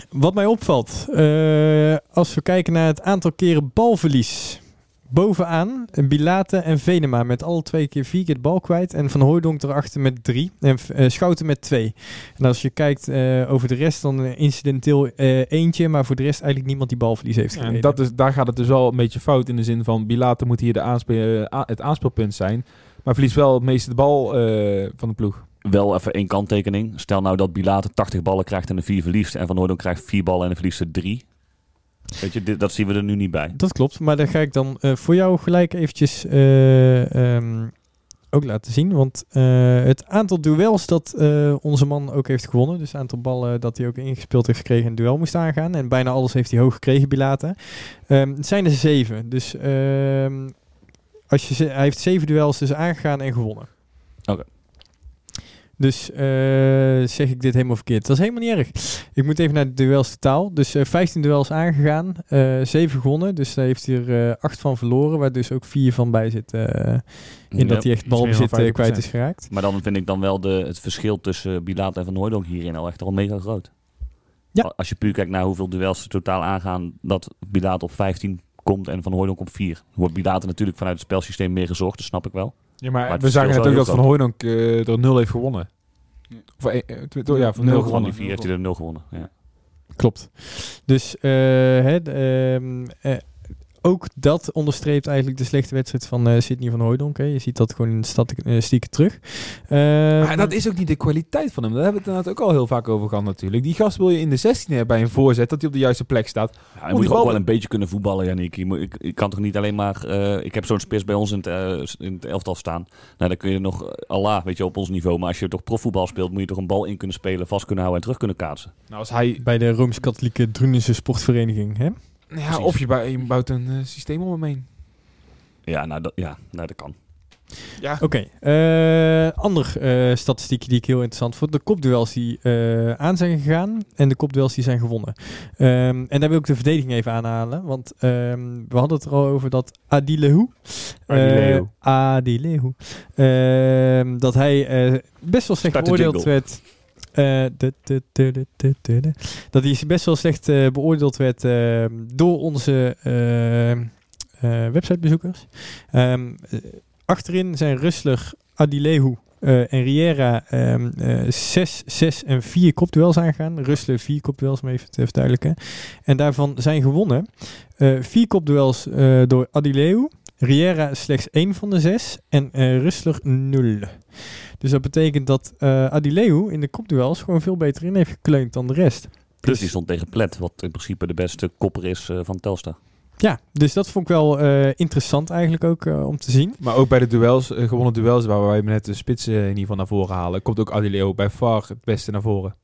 Wat mij opvalt, eh, als we kijken naar het aantal keren balverlies. Bovenaan Bilate en Venema met alle twee keer vier keer de bal kwijt. En Van Hooijdonk erachter met drie. En eh, Schouten met twee. En als je kijkt eh, over de rest, dan eh, incidenteel eh, eentje. Maar voor de rest eigenlijk niemand die balverlies heeft gereden. en dat is, daar gaat het dus wel een beetje fout in de zin van Bilate moet hier de aanspe- eh, a- het aanspeelpunt zijn. Maar verliest wel het meeste de bal eh, van de ploeg. Wel even één kanttekening. Stel nou dat Bilate 80 ballen krijgt en er 4 verliest. En Van Noordon krijgt 4 ballen en er verliest er 3. Weet je, dit, dat zien we er nu niet bij. Dat klopt, maar dan ga ik dan eh, voor jou gelijk eventjes eh, ehm, ook laten zien. Want eh, het aantal duels dat onze man ook heeft gewonnen, dus het aantal ballen dat hij ook ingespeeld heeft gekregen en duel moest aangaan. En bijna alles heeft hij hoog gekregen, Bilate. Ehm, het zijn er zeven. Dus ehm, als je hij heeft zeven duels dus aangegaan en gewonnen. Oké. Dus eh, zeg ik dit helemaal verkeerd. Dat is helemaal niet erg. Ik moet even naar de duels totaal. Dus eh 15 duels aangegaan, eh 7 gewonnen. Dus daar heeft hij er eh 8 van verloren, waar dus ook 4 van bij zit. eh, in Ja. dat hij echt balbezit eh, kwijt 50%. is geraakt. Maar dan vind ik dan wel de, het verschil tussen Bilate en Van Hooydonk hierin al echt al mega groot. Ja. Als je puur kijkt naar hoeveel duels er totaal aangaan, dat Bilate op 15 komt en Van Hooydonk op 4. Wordt Bilate natuurlijk vanuit het spelsysteem meer gezorgd, dat snap ik wel. Ja, maar, we zagen wel dat Van Hooydonk eh er nul heeft gewonnen. Of, eh, eh, tw- ja, van nul Van gewonnen. die 4 heeft hij er 0 gewonnen. Ja. Klopt. Dus eh, hè, ehm, eh, ook dat onderstreept eigenlijk de slechte wedstrijd van eh Sidney van Hooijdonk. Hè. Je ziet dat gewoon in de statistieken terug. Ehm, Maar dat is ook niet de kwaliteit van hem. Daar hebben we het inderdaad ook al heel vaak over gehad natuurlijk. Die gast wil je in de 16 hebben bij een voorzet, dat hij op de juiste plek staat. Ja, hij moet ook wel een beetje kunnen voetballen, Janik. Je moet, ik, ik kan toch niet alleen maar... eh, ik heb zo'n spits bij ons in het, eh, in het elftal staan. Nou, dan kun je nog... eh, Allah, weet je, op ons niveau. Maar als je toch profvoetbal speelt, moet je toch een bal in kunnen spelen, vast kunnen houden en terug kunnen kaatsen. Nou, als hij... Bij de Rooms-Katholieke Drunense Sportvereniging. Hè? Ja, Precies. of je, bou- je bouwt een eh, systeem om hem heen. Ja, nou, dat, ja, nou, dat kan. Ja. Oké, eh, ander eh statistiekje die ik heel interessant vond. De kopduels die eh, aan zijn gegaan en de kopduels die zijn gewonnen. Ehm, en daar wil ik de verdediging even aanhalen. Want ehm, we hadden het er al over dat Adilehu. Adilehu. eh, Adilehu. ehm, dat hij eh, best wel slecht beoordeeld werd. Eh, dat hij best wel slecht eh, beoordeeld werd ehm, door onze ehm, eh, websitebezoekers. Ehm, eh, achterin zijn Rustler, Adilehu eh, en Riera ehm, eh, 6, 6 en 4 kopduels aangaan. Rustler 4 kopduels, om even te verduidelijken. En daarvan zijn gewonnen eh 4 kopduels door Adilehu. Riera slechts 1 van de 6 en eh Rustler 0. Dus dat betekent dat eh Adilehu in de kopduels gewoon veel beter in heeft gekleund dan de rest. Dus die stond tegen Plet, wat in principe de beste kopper is eh, van Telstar. Ja, dus dat vond ik wel eh, interessant eigenlijk ook eh, om te zien. Maar ook bij de duels, eh, gewonnen duels, waar wij net de spitsen in ieder geval naar voren halen, komt ook Adileo bij far het beste naar voren.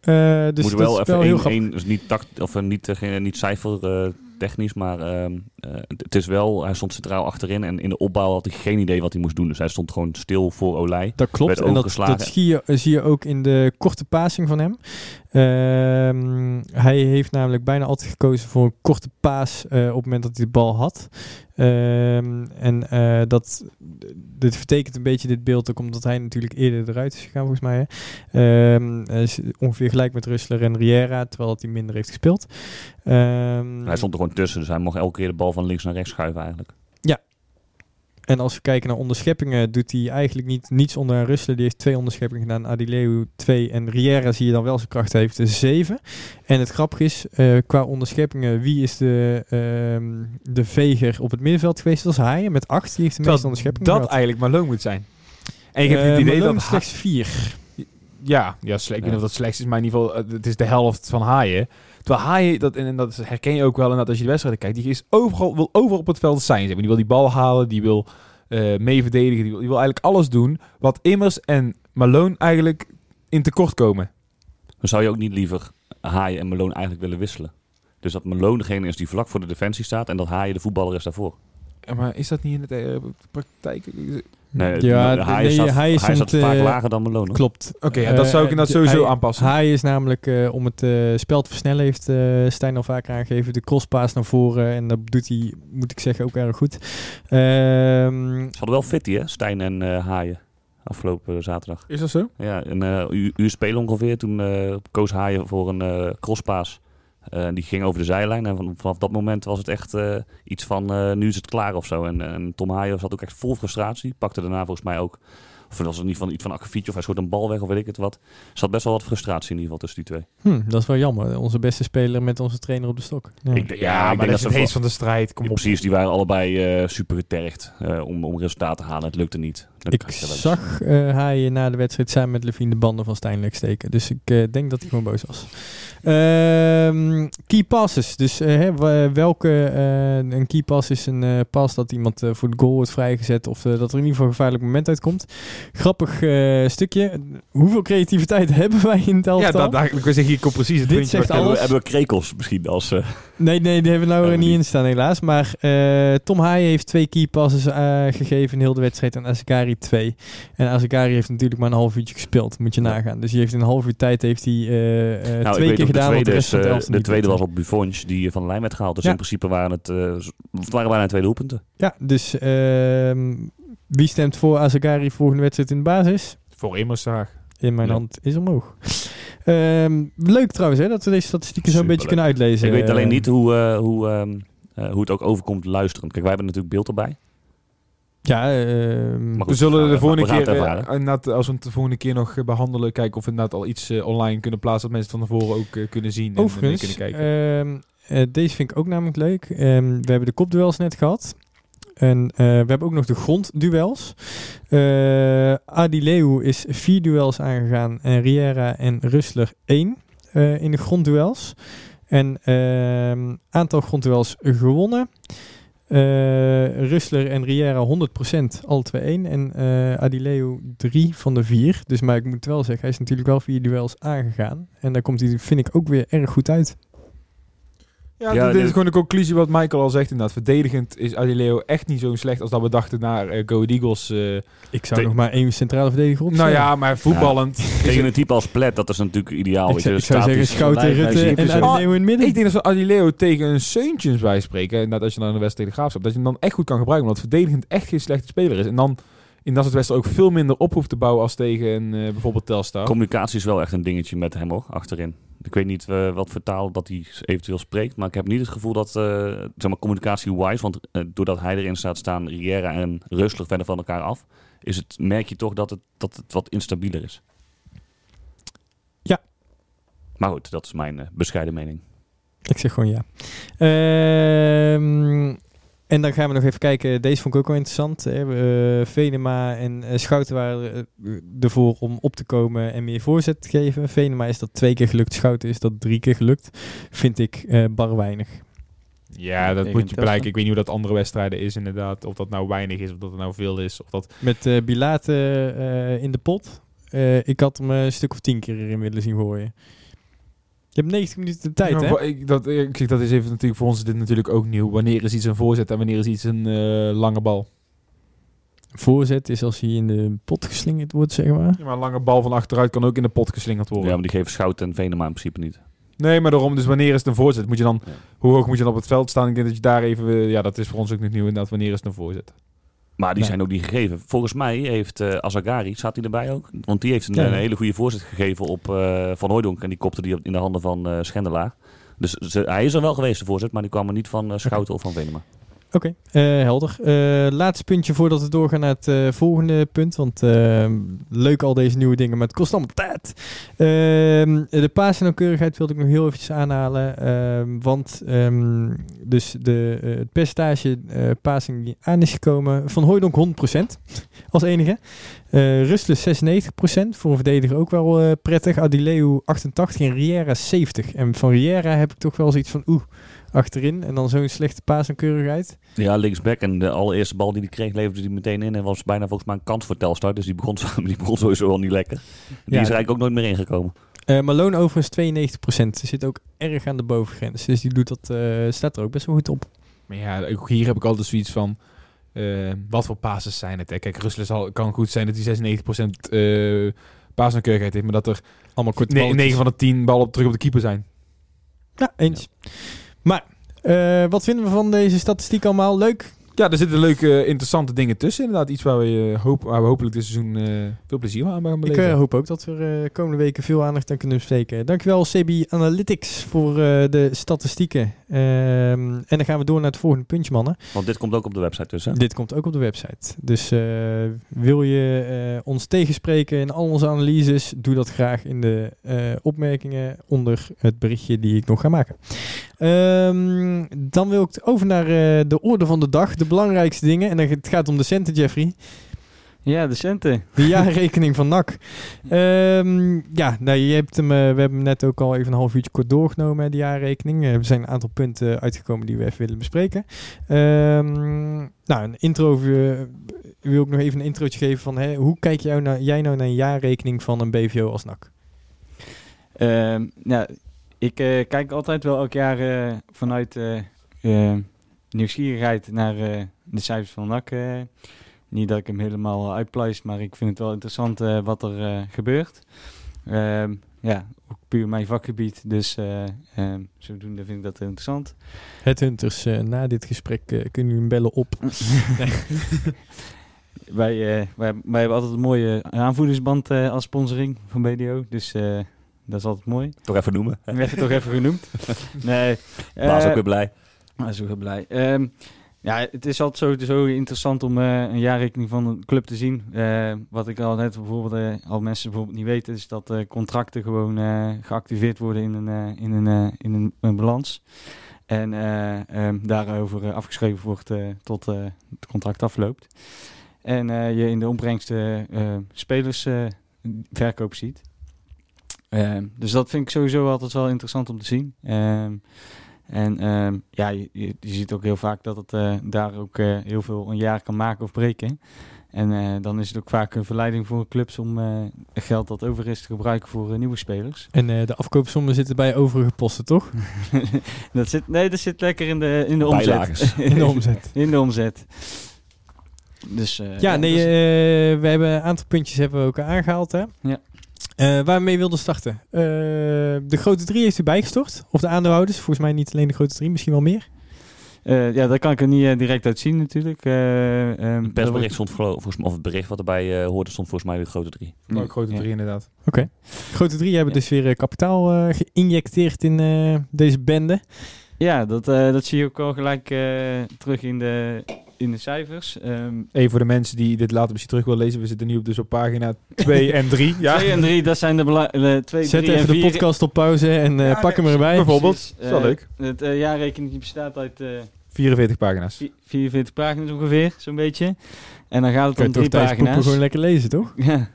Eh, dus Moet dat wel is even wel heel één, grappig. één, dus niet, tact, of, niet, geen- niet cijfer eh, technisch, maar ehm, eh, het is wel, hij stond centraal achterin en in de opbouw had hij geen idee wat hij moest doen. Dus hij stond gewoon stil voor Olij. Dat klopt. En dat, dat zie, je, zie je ook in de korte passing van hem. Ehm, hij heeft namelijk bijna altijd gekozen voor een korte paas eh, op het moment dat hij de bal had. Ehm, en eh, dat dit vertekent een beetje dit beeld ook omdat hij natuurlijk eerder eruit is gegaan volgens mij. Hè. Ehm, ongeveer gelijk met Rustler en Riera, terwijl dat hij minder heeft gespeeld. Hij stond er gewoon tussen, dus hij mocht elke keer de bal van links naar rechts schuiven eigenlijk. En als we kijken naar onderscheppingen, doet hij eigenlijk niet, niets onder aan Russelen. Die heeft twee onderscheppingen gedaan. Adileu 2 en Riera zie je dan wel zijn kracht heeft, dus 7. En het grappige is, eh, qua onderscheppingen, wie is de, ehm, de veger op het middenveld geweest? Dat is Haaien met 8. Die heeft de meeste onderscheppingen dat gehad. eigenlijk Malone moet zijn. En ik heb Eh, het idee Malone dat... slechts 4. Ja, ja. Ik weet niet of dat slecht is, maar in ieder geval, eh, het is de helft van Haaien. Terwijl Haaien, dat, en, en dat herken je ook wel inderdaad als je de wedstrijden kijkt, die is overal, wil overal op het veld zijn. zeg maar. Die wil die bal halen, die wil eh mee verdedigen, die wil, die wil eigenlijk alles doen wat Immers en Malone eigenlijk in tekort komen. Dan zou je ook niet liever Haaien en Malone eigenlijk willen wisselen. Dus dat Malone degene is die vlak voor de defensie staat en dat Haaien de voetballer is daarvoor. Ja, Maar is dat niet in de eh, praktijk? Oké, Nee, ja, de- Haaien nee, staat, vaak eh, lager dan Malone. Klopt. ja, dat zou ik Eh, inderdaad sowieso hij- aanpassen. Hij is namelijk, eh, om het eh, spel te versnellen, heeft eh Stijn al vaker aangegeven, de crosspaas naar voren. En dat doet hij, moet ik zeggen, ook erg goed. Ehm, Ze hadden wel fitty hè, Stijn en eh, Haaien. Afgelopen zaterdag. Is dat zo? Ja, een eh, uur, uur spelen ongeveer. Toen eh, koos Haaien voor een eh crosspaas. Eh, die ging over de zijlijn. En van- vanaf dat moment was het echt eh, iets van eh, nu is het klaar of zo. En, en Tom Haaien zat ook echt vol frustratie. Pakte daarna volgens mij ook... Of was het niet van iets van akkefietje of hij schoot een bal weg of weet ik het wat. Er zat best wel wat frustratie in ieder geval tussen die twee. hm, dat is wel jammer. Onze beste speler met onze trainer op de stok. Ja. Ik Ja, ik maar denk dat is het heet wel- van de strijd. Kom op. Precies, die waren allebei eh, super getergd eh, om, om resultaten te halen. Het lukte niet. Dat ik zag eh Haaien na de wedstrijd samen met Levine de banden van Stijn steken. Dus ik eh, denk dat hij gewoon boos was. Ehm, key passes. Dus hè, welke eh, een key pass is een eh pas dat iemand voor de goal wordt vrijgezet of dat er in ieder geval een gevaarlijk moment uitkomt. Grappig eh, stukje. Hoeveel creativiteit [LAUGHS] hebben wij in het Ja, elftal? dat, dat, ik wil zeggen, hier komt precies het Dit puntje zegt we, alles. hebben we krekels misschien als... eh, Nee, nee, die hebben we nou er niet in staan helaas. Maar eh, Tom Haaien heeft twee key passes eh, gegeven in heel de wedstrijd en Azekari twee. En Azekari heeft natuurlijk maar een half uurtje gespeeld, moet je Ja. nagaan. Dus die heeft in een half uur tijd heeft hij, eh, eh, Nou, twee keer gedaan wat de de tweede, rest van is, het elftal de tweede was op Buffons die van de lijn werd gehaald. Dus Ja. in principe waren eh, het waren bijna twee doelpunten. Ja, dus ehm, wie stemt voor Azekari volgende wedstrijd in de basis? Voor Immers graag. In mijn Ja. hand is omhoog. Ehm, leuk trouwens hè, dat we deze statistieken zo'n beetje kunnen uitlezen. ik weet alleen Eh, niet hoe, eh, hoe, ehm, eh, hoe het ook overkomt luisterend. Kijk, wij hebben natuurlijk beeld erbij. Ja, ehm, We zullen de volgende keer, als we het de volgende keer nog eh, behandelen, kijken of we inderdaad al iets online kunnen plaatsen, dat mensen van tevoren ook kunnen zien en Overigens, kunnen kijken. ehm, eh, deze vind ik ook namelijk leuk. Ehm, we hebben de kopduels net gehad. En eh, we hebben ook nog de grondduels. Eh Adileu is vier duels aangegaan en Riera en Rustler één eh, in de grondduels. En ehm, aantal grondduels gewonnen. Eh Rustler en Riera 100% alle twee één. En Adileu drie van de vier. Dus maar ik moet wel zeggen, hij is natuurlijk wel vier duels aangegaan. En daar komt hij, vind ik, ook weer erg goed uit. Ja, ja, dit dit- is gewoon de conclusie wat Michael al zegt inderdaad. Verdedigend is Adileo echt niet zo slecht als dat we dachten naar eh, Go Eagles. eh. Ik zou nog maar één centrale verdediger nou opstellen. ja, maar voetballend. is Tegen het- een type als Plet, dat is natuurlijk ideaal. ik zou, je, ik zou zeggen statisch. Schouten, is en Adileu in het midden. Ik denk dat we Adileo tegen een Seuntjens bij spreken, en dat als je dan een wedstrijd tegen de Graafschap, dat je hem dan echt goed kan gebruiken, omdat verdedigend echt geen slechte speler is. En dan in dat soort wedstrijden ook veel minder op hoeft te bouwen als tegen eh, bijvoorbeeld Telstar. Communicatie is wel echt een dingetje met hem hoor, achterin. Ik weet niet eh, wat voor taal dat hij eventueel spreekt, maar ik heb niet het gevoel dat, eh, zeg maar, communicatie-wise, want doordat hij erin staat staan, Riera en Rustler verder van elkaar af, is het, merk je toch dat het, dat het wat instabieler is. Ja. Maar goed, dat is mijn bescheiden mening. Ik zeg gewoon ja. Ehm, en dan gaan we nog even kijken. Deze vond ik ook wel interessant. Hè. Eh, Venema en eh, Schouten waren eh, ervoor om op te komen en meer voorzet te geven. Venema is dat twee keer gelukt. Schouten is dat drie keer gelukt. Vind ik eh, bar weinig. Ja, dat moet je blijken. Ik weet niet hoe dat andere wedstrijden is inderdaad. Of dat nou weinig is, of dat het nou veel is. Of dat... Met eh Bilate eh, in de pot. Eh, ik had hem een stuk of tien keer erin willen zien gooien. Je hebt 90 minuten de tijd, Ja, hè? Ik, dat, dat is even natuurlijk voor ons is dit natuurlijk ook nieuw. Wanneer is iets een voorzet en wanneer is iets een eh, lange bal? Voorzet is als hij in de pot geslingerd wordt, zeg maar. Ja, maar een lange bal van achteruit kan ook in de pot geslingerd worden. Ja, maar die geven Schout en Venema in principe niet. Nee, maar daarom, dus wanneer is het een voorzet? Moet je dan, Ja. hoe hoog moet je dan op het veld staan? Ik denk dat je daar even, eh, ja, dat is voor ons ook nog nieuw inderdaad. Wanneer is het een voorzet? Maar die Nee. zijn ook niet gegeven. Volgens mij heeft eh Azagari, staat hij erbij ook? Want die heeft een, Ja. een hele goede voorzet gegeven op eh, Van Hooijdonk. En die kopte die in de handen van eh Schendelaar. Dus ze- hij is er wel geweest, de voorzet. Maar die kwam er niet van eh, Schouten of van Venema. Oké, eh, helder. Eh, laatste puntje voordat we doorgaan naar het eh, volgende punt. Want eh, leuk al deze nieuwe dingen, maar het kost allemaal tijd. Ehm, de paas nauwkeurigheid wilde ik nog heel eventjes aanhalen. ehm, want ehm, dus de, het percentage passing die aan is gekomen van Hooydonk 100% als enige. Rustless 96%, voor een verdediger ook wel prettig. Adileu 88 en Riera 70. En van Riera heb ik toch wel zoiets van oeh, achterin. En dan zo'n slechte paas en keurigheid. Ja, linksback. En de allereerste bal die hij kreeg, leverde hij meteen in. En was bijna volgens mij een kans voor Telstar. Dus die begon, [LAUGHS] die begon sowieso al niet lekker. Die Ja. is er eigenlijk ook nooit meer ingekomen. Eh Malone overigens 92%. Zit ook erg aan de bovengrens. Dus die doet dat, eh, staat er ook best wel goed op. Maar ja, ook hier heb ik altijd zoiets van, eh, wat voor passes zijn het? Hè? Kijk, Rusland zal, kan goed zijn dat hij 96% eh paasnauwkeurigheid heeft, maar dat er Allemaal kort 9 van de 10 ballen op, terug op de keeper zijn. Ja, eens. Maar, eh, wat vinden we van deze statistiek allemaal? Leuk? Ja, er zitten leuke, interessante dingen tussen. Inderdaad, iets waar we, eh, hoop, waar we hopelijk dit seizoen eh, veel plezier aan gaan Ik beleven. eh, hoop ook dat we er eh, komende weken veel aandacht aan kunnen besteken. Dankjewel CB Analytics voor eh, de statistieken. Ehm, en dan gaan we door naar het volgende puntje, mannen. Want dit komt ook op de website dus, hè? Dit komt ook op de website. Dus eh, wil je eh, ons tegenspreken in al onze analyses, doe dat graag in de eh, opmerkingen onder het berichtje die ik nog ga maken. Ehm, dan wil ik over naar eh, de orde van de dag, de belangrijkste dingen. En dan, het gaat om de centen, Jeffrey. Ja, de centen. De [LAUGHS] jaarrekening van NAC. Ehm, ja, nou, je hebt hem, eh, we hebben hem net ook al even een half uurtje kort doorgenomen, de jaarrekening. Eh, er zijn een aantal punten uitgekomen die we even willen bespreken. Ehm, nou, een intro, eh, wil ik nog even een introotje geven van hè, hoe kijk jou nou, jij nou naar een jaarrekening van een BVO als NAC? Ehm, ja, ik kijk altijd wel elk jaar vanuit nieuwsgierigheid naar eh, de cijfers van NAC. eh. niet dat ik hem helemaal uitpluis, maar ik vind het wel interessant eh, wat er eh, gebeurt. Ehm, ja, ook puur mijn vakgebied, dus eh, ehm, zodoende vind ik dat interessant. Headhunters, eh na dit gesprek eh, kunnen jullie hem bellen op. [LAUGHS] [LAUGHS] wij, eh, wij, wij hebben altijd een mooie aanvoerdersband eh, als sponsoring van BDO, dus eh, dat is altijd mooi. Toch even noemen. Heb het toch even genoemd. [LAUGHS] Nee. Baas ook weer blij. Maar zo heel blij. Ehm, ja, het is altijd sowieso interessant om eh, een jaarrekening van een club te zien. Eh, wat ik al net bijvoorbeeld, eh, al mensen bijvoorbeeld niet weten, is dat contracten gewoon geactiveerd worden in een, in een, in een, balans. En eh, ehm, daarover afgeschreven wordt tot het contract afloopt. En je in de opbrengst eh, eh, spelers eh, verkoop ziet. Ehm, dus dat vind ik sowieso altijd wel interessant om te zien. En ehm, ja, je, je, ziet ook heel vaak dat het eh, daar ook eh, heel veel een jaar kan maken of breken. En eh, dan is het ook vaak een verleiding voor clubs om eh, geld dat over is te gebruiken voor nieuwe spelers. En eh, de afkoopsommen zitten bij overige posten, toch? [LAUGHS] dat zit, nee, dat zit lekker in de, in de omzet. [LAUGHS] In de omzet. in de omzet. Dus, eh, Ja, nee, dus- eh, we hebben een aantal puntjes hebben we ook aangehaald, hè? Ja. Eh, waar we mee wilden starten. Eh, de grote drie heeft u bijgestort. Of de aandeelhouders. Volgens mij niet alleen de grote drie, misschien wel meer. eh, ja, daar kan ik er niet direct uit zien natuurlijk. Eh, ehm, Het persbericht stond volgens mij, of het bericht wat erbij eh, hoorde, stond volgens mij de grote drie. Ook grote Ja. drie inderdaad. Oké. De grote drie hebben Ja. dus weer kapitaal eh, geïnjecteerd in eh, deze bende. Ja, dat, eh, dat zie je ook wel gelijk eh, terug in de, in de cijfers. Ehm Even voor de mensen die dit later misschien terug willen lezen. We zitten nu op, dus op pagina 2 en 3. Ja, 2 en 3, dat zijn de, bela- de 2, Zet 3 en even de 4. podcast op pauze en eh, Ja, pak hem erbij. bijvoorbeeld. Dat is wel leuk. Het eh, jaarrekening bestaat uit eh, 44 pagina's. vi- 44 pagina's ongeveer, zo'n beetje. En dan gaat het je om drie pagina's. gewoon lekker lezen, toch? [LAUGHS] Ja.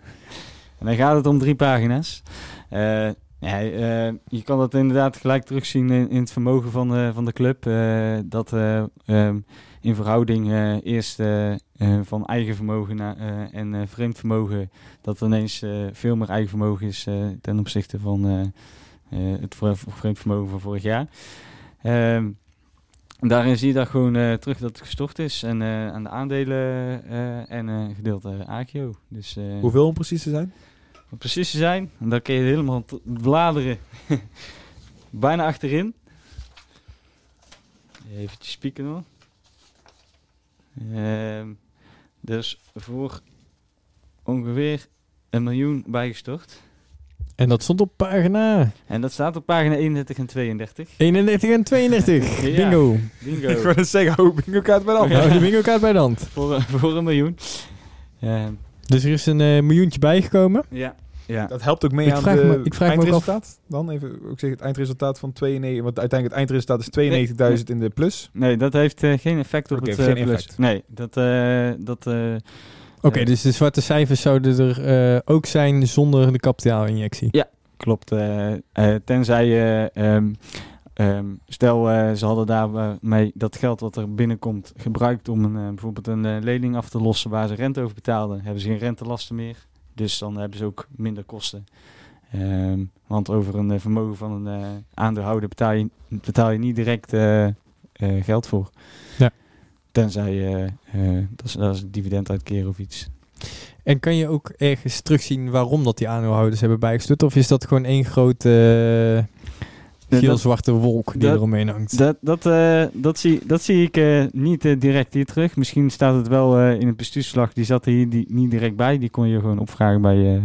En dan gaat het om drie pagina's. Eh, ja, eh, je kan dat inderdaad gelijk terugzien in, het vermogen van, de van de club. eh, dat eh, ehm, in verhouding eh, eerst eh, eh, van eigen vermogen eh, en eh, vreemd vermogen... dat er ineens eh, veel meer eigen vermogen is eh, ten opzichte van, eh, eh, het vre- vreemd vermogen van vorig jaar. Ehm, daarin zie je dat gewoon eh, terug dat het gestort is. En eh, aan de aandelen eh, en gedeelte AGO. Dus, eh, Hoeveel om precies te zijn? Om precies te zijn, en dan kun je helemaal bladeren. [LAUGHS] Bijna achterin. Even spieken hoor. Ehm, dus voor ongeveer een miljoen bijgestort. En dat stond op pagina En dat staat op pagina 31 en 32. 31 en 32. [LAUGHS] Ja. Bingo. Ik Bingo. wou net zeggen, hou bingo kaart bij de hand. De bingo kaart bij de hand. voor, voor een miljoen. Ehm, Dus er is een eh, miljoentje bijgekomen. ja. Ja. Dat helpt ook mee Ik aan vraag de me- ik vraag me ook eindresultaat. Dan even, ik zeg het eindresultaat van 92, want uiteindelijk het eindresultaat is 92.000 in de plus. Nee, dat heeft eh, geen effect op het eh, geen plus. effect. Nee, dat... eh, dat eh, Oké, dus de zwarte cijfers zouden er eh, ook zijn zonder de kapitaalinjectie. Klopt. eh, eh, tenzij je, ehm, ehm, stel ze hadden daarmee dat geld wat er binnenkomt gebruikt om een, bijvoorbeeld een lening af te lossen waar ze rente over betaalden, hebben ze geen rentelasten meer. Dus dan hebben ze ook minder kosten. Ehm, want over een eh, vermogen van een eh, aandeelhouder betaal je, betaal je niet direct eh, geld voor. Ja. Tenzij je, dat, is, dat is een dividend uitkeren of iets. En kan je ook ergens terugzien waarom dat die aandeelhouders hebben bijgestut? Of is dat gewoon één grote geel-zwarte wolk die dat- eromheen hangt? Dat, dat, eh, dat, zie, dat zie ik eh, niet eh, direct hier terug. Misschien staat het wel in het bestuursverslag. Die zat er hier die, niet direct bij. Die kon je gewoon opvragen bij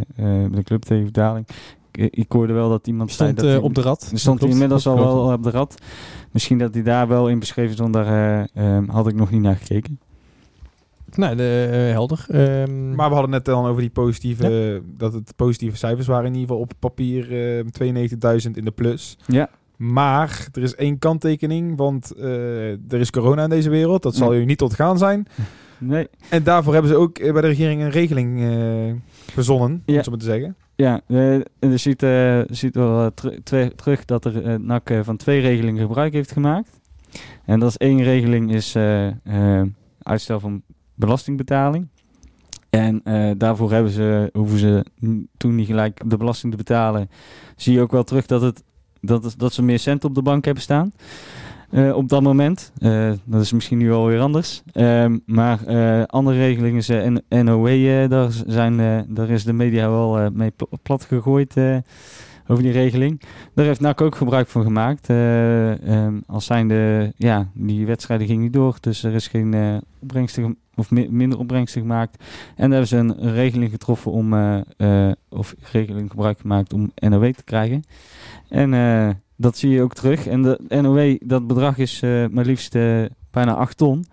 de club tegen betaling. Ik, ik hoorde wel dat iemand zei Stond dat hij- op de rad. Er stond hij inmiddels al wel op de rad. Misschien dat hij daar wel in beschreven stond. Daar eh, eh, had ik nog niet naar gekeken. Nou, de, eh, helder. Ehm, Maar we hadden net dan over die positieve, dat het positieve cijfers waren in ieder geval op papier eh 92.000 in de plus. Ja. Maar er is één kanttekening, want eh, er is corona in deze wereld. Dat zal Ja. u niet ontgaan zijn. Nee. En daarvoor hebben ze ook eh, bij de regering een regeling eh verzonnen, om Ja. het zo maar te zeggen. Ja, en je ziet, eh, je ziet wel terug dat er NAC van twee regelingen gebruik heeft gemaakt. En dat is één regeling is uitstel van belastingbetaling. En eh, daarvoor hebben ze, hoeven ze toen niet gelijk de belasting te betalen. Zie je ook wel terug dat, het, dat, dat ze meer cent op de bank hebben staan. eh, op dat moment. Eh, dat is misschien nu alweer anders. Ehm, maar andere regelingen, is, eh, N- NOW, daar, zijn, daar is de media wel mee pl- plat gegooid over die regeling. Daar heeft NAC ook gebruik van gemaakt. Ehm, als zijnde, ja, die wedstrijden gingen niet door. Dus er is geen eh opbrengsten, gem- of mi- minder opbrengsten gemaakt. En daar hebben ze een, regeling getroffen om, eh, of regeling gebruik gemaakt om NOW te krijgen. En dat zie je ook terug. En de NOW, dat bedrag is maar liefst bijna 8 ton.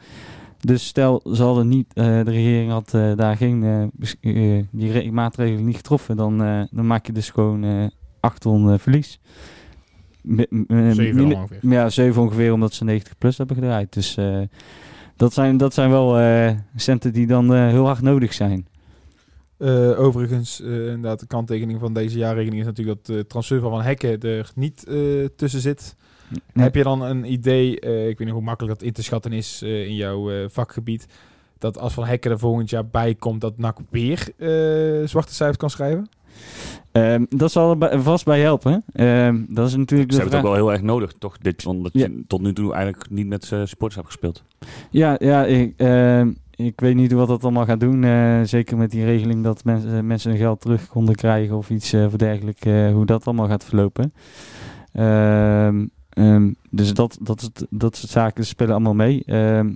Dus stel, ze hadden niet, de regering had daar geen, eh, die re- maatregelen niet getroffen, dan, dan maak je dus gewoon 8 ton eh, verlies. Eh, Zeven minder- ongeveer. Ja, 7 ongeveer, omdat ze 90 plus hebben gedraaid. Dus eh, dat, zijn, dat zijn wel eh, centen die dan eh, heel hard nodig zijn. Eh, overigens, eh, inderdaad, de kanttekening van deze jaarrekening is natuurlijk dat de transfer van Hekken er niet eh, tussen zit. Heb je dan een idee, eh, ik weet niet hoe makkelijk dat in te schatten is eh, in jouw eh, vakgebied, dat als Van Hekken er volgend jaar bij komt, dat NAC weer eh, zwarte cijfers kan schrijven? Ehm, dat zal er vast bij helpen. Ehm, dat is natuurlijk Ze de hebben het ook wel heel erg nodig, toch? Dit, omdat Ja. je tot nu toe eigenlijk niet met eh, supporters hebt gespeeld. Ja, ja ik, ehm, ik weet niet wat dat allemaal gaat doen. eh, zeker met die regeling dat mensen, eh, mensen hun geld terug konden krijgen of iets dergelijks. eh, hoe dat allemaal gaat verlopen. Dus dat, dat, is- dat soort zaken spelen allemaal mee.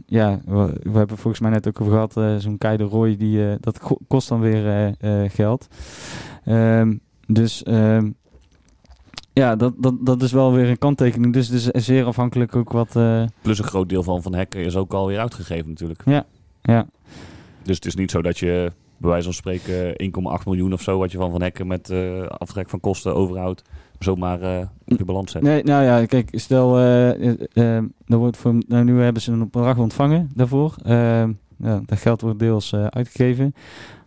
Ja, we, we hebben volgens mij net ook over gehad. eh, Zo'n Kei de Roy, die, dat ko- kost dan weer geld. Ehm, dus ehm, ja, dat, dat, dat is wel weer een kanttekening. Dus het is zeer afhankelijk ook wat... eh, Plus een groot deel van Van Hekken is ook alweer uitgegeven natuurlijk. ja, Dus het is niet zo dat je bij wijze van spreken 1,8 miljoen of zo wat je van Van Hekken met eh, aftrek van kosten overhoudt, zomaar eh, op je balans zet. Nee, nou ja, kijk, stel, eh, eh, eh, er wordt voor, nou, nu hebben ze een bedrag ontvangen daarvoor. Ja, dat geld wordt deels uitgegeven.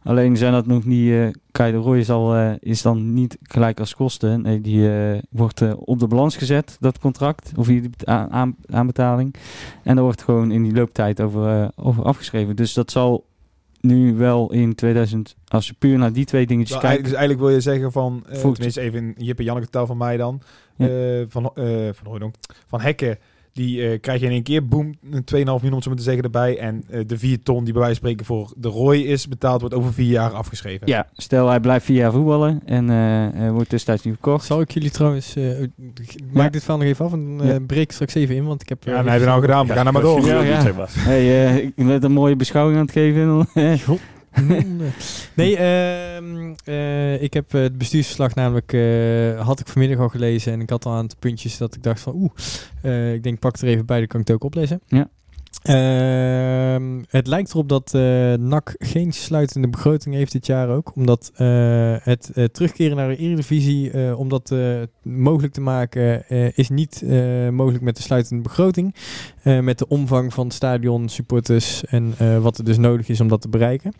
Alleen zijn dat nog niet, eh Kai de Roy is, al, eh, is dan niet gelijk als kosten. Nee, die eh, wordt op de balans gezet, dat contract, of die aan, aan, aanbetaling. En daar wordt gewoon in die looptijd over, over afgeschreven. Dus dat zal nu wel in 2000, als je puur naar die twee dingetjes Nou, kijkt. dus eigenlijk wil je zeggen van, Voet. tenminste even in Jip en Janneke taal van mij dan, Ja. van, eh van Hooydonk, van Hekken, die eh, krijg je in één keer, boem, een 2,5 miljoen om zo maar te zeggen erbij. En eh, de 4 ton die bij wijze van spreken voor de Roy is betaald, wordt over vier jaar afgeschreven. Ja, stel hij blijft vier jaar voetballen en eh, hij wordt tussentijds niet verkocht. Zal ik jullie trouwens... eh, maak dit verhaal nog even af en eh, Ja. breek ik straks even in, want ik heb... Ja, en hebben we nou gedaan, we gaan er maar door. Ja, ja. Hey, ik ben een mooie beschouwing aan het geven. [LAUGHS] [LAUGHS] nee, ehm, eh, ik heb eh, het bestuursverslag namelijk... eh, had ik vanmiddag al gelezen en ik had al een aantal puntjes dat ik dacht van... Oeh, eh, ik denk pak er even bij, dan kan ik het ook oplezen. Ja. Ehm, het lijkt erop dat eh NAC geen sluitende begroting heeft dit jaar ook. Omdat eh, het eh, terugkeren naar de Eredivisie, om dat mogelijk te maken, is niet mogelijk met de sluitende begroting. Met de omvang van stadion, supporters en wat er dus nodig is om dat te bereiken.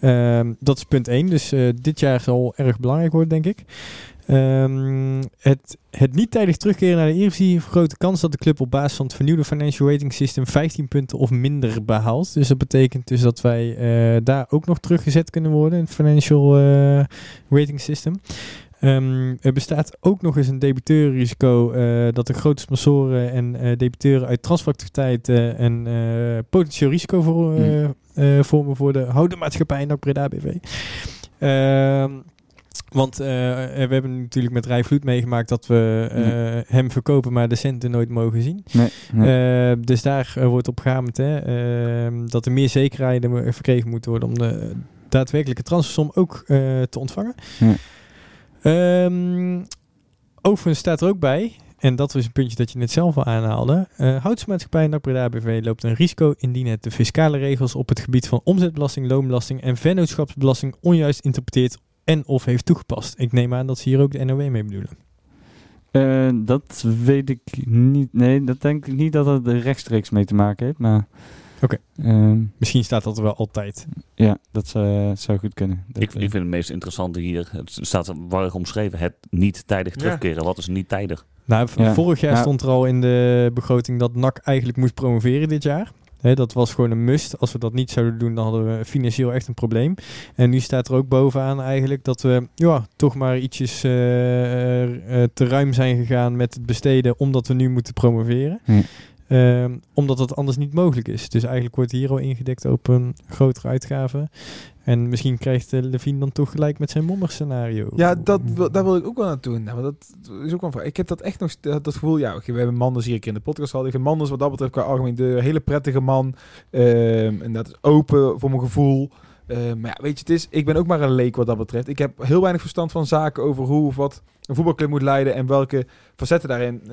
Ehm, dat is punt 1. Dus dit jaar zal erg belangrijk worden, denk ik. Ehm, het, het niet tijdig terugkeren naar de Eredivisie vergroot de kans dat de club op basis van het vernieuwde financial rating system 15 punten of minder behaalt. Dus dat betekent dus dat wij eh, daar ook nog teruggezet kunnen worden in het financial eh, rating system. Ehm, er bestaat ook nog eens een debiteur-risico eh, dat de grote sponsoren en debiteuren uit transferactiviteiten een potentieel risico voor, vormen voor de houden maatschappij NAC Breda BV. Want eh, we hebben natuurlijk met Rijvloed meegemaakt dat we eh, hem verkopen, maar de centen nooit mogen zien. Nee, nee. Eh, dus daar eh, wordt op gehamerd hè, ehm, dat er meer zekerheden verkregen moeten worden om de daadwerkelijke transfersom ook eh, te ontvangen. Ehm, overigens staat er ook bij, en dat was een puntje dat je net zelf al aanhaalde. Uh, Houtsmaatschappij NAC Breda BV loopt een risico indien het de fiscale regels op het gebied van omzetbelasting, loonbelasting en vennootschapsbelasting onjuist interpreteert en of heeft toegepast. Ik neem aan dat ze hier ook de NOW mee bedoelen. Eh, dat weet ik niet. Nee, dat denk ik niet dat het er rechtstreeks mee te maken heeft. Maar. Oké. Ehm, Misschien staat dat er wel altijd. ja, dat zou, zou goed kunnen. Dat, Ik, ik vind het meest interessante hier, het staat warrig omschreven, het niet tijdig Ja. terugkeren. Wat is niet tijdig? Nou, Ja. vorig jaar Ja. stond er al in de begroting dat NAC eigenlijk moest promoveren dit jaar. Dat was gewoon een must. Als we dat niet zouden doen, dan hadden we financieel echt een probleem. En nu staat er ook bovenaan eigenlijk dat we ja, toch maar ietsjes eh, eh, te ruim zijn gegaan met het besteden, omdat we nu moeten promoveren. Ehm, omdat dat anders niet mogelijk is. Dus eigenlijk wordt hier al ingedekt op een grotere uitgave. En misschien krijgt uh, Levine dan toch gelijk met zijn mommerscenario. Ja, dat daar wil ik ook wel naartoe. Nou, dat is ook wel. Ik heb dat echt nog dat, gevoel. Ja, we hebben Manders hier keer in de podcast gehad. Ik vind Manders wat dat betreft qua algemeen de hele prettige man. Ehm, en dat is open voor mijn gevoel. Ehm, maar ja, weet je, het is, ik ben ook maar een leek wat dat betreft. Ik heb heel weinig verstand van zaken over hoe of wat een voetbalclub moet leiden en welke facetten daarin, eh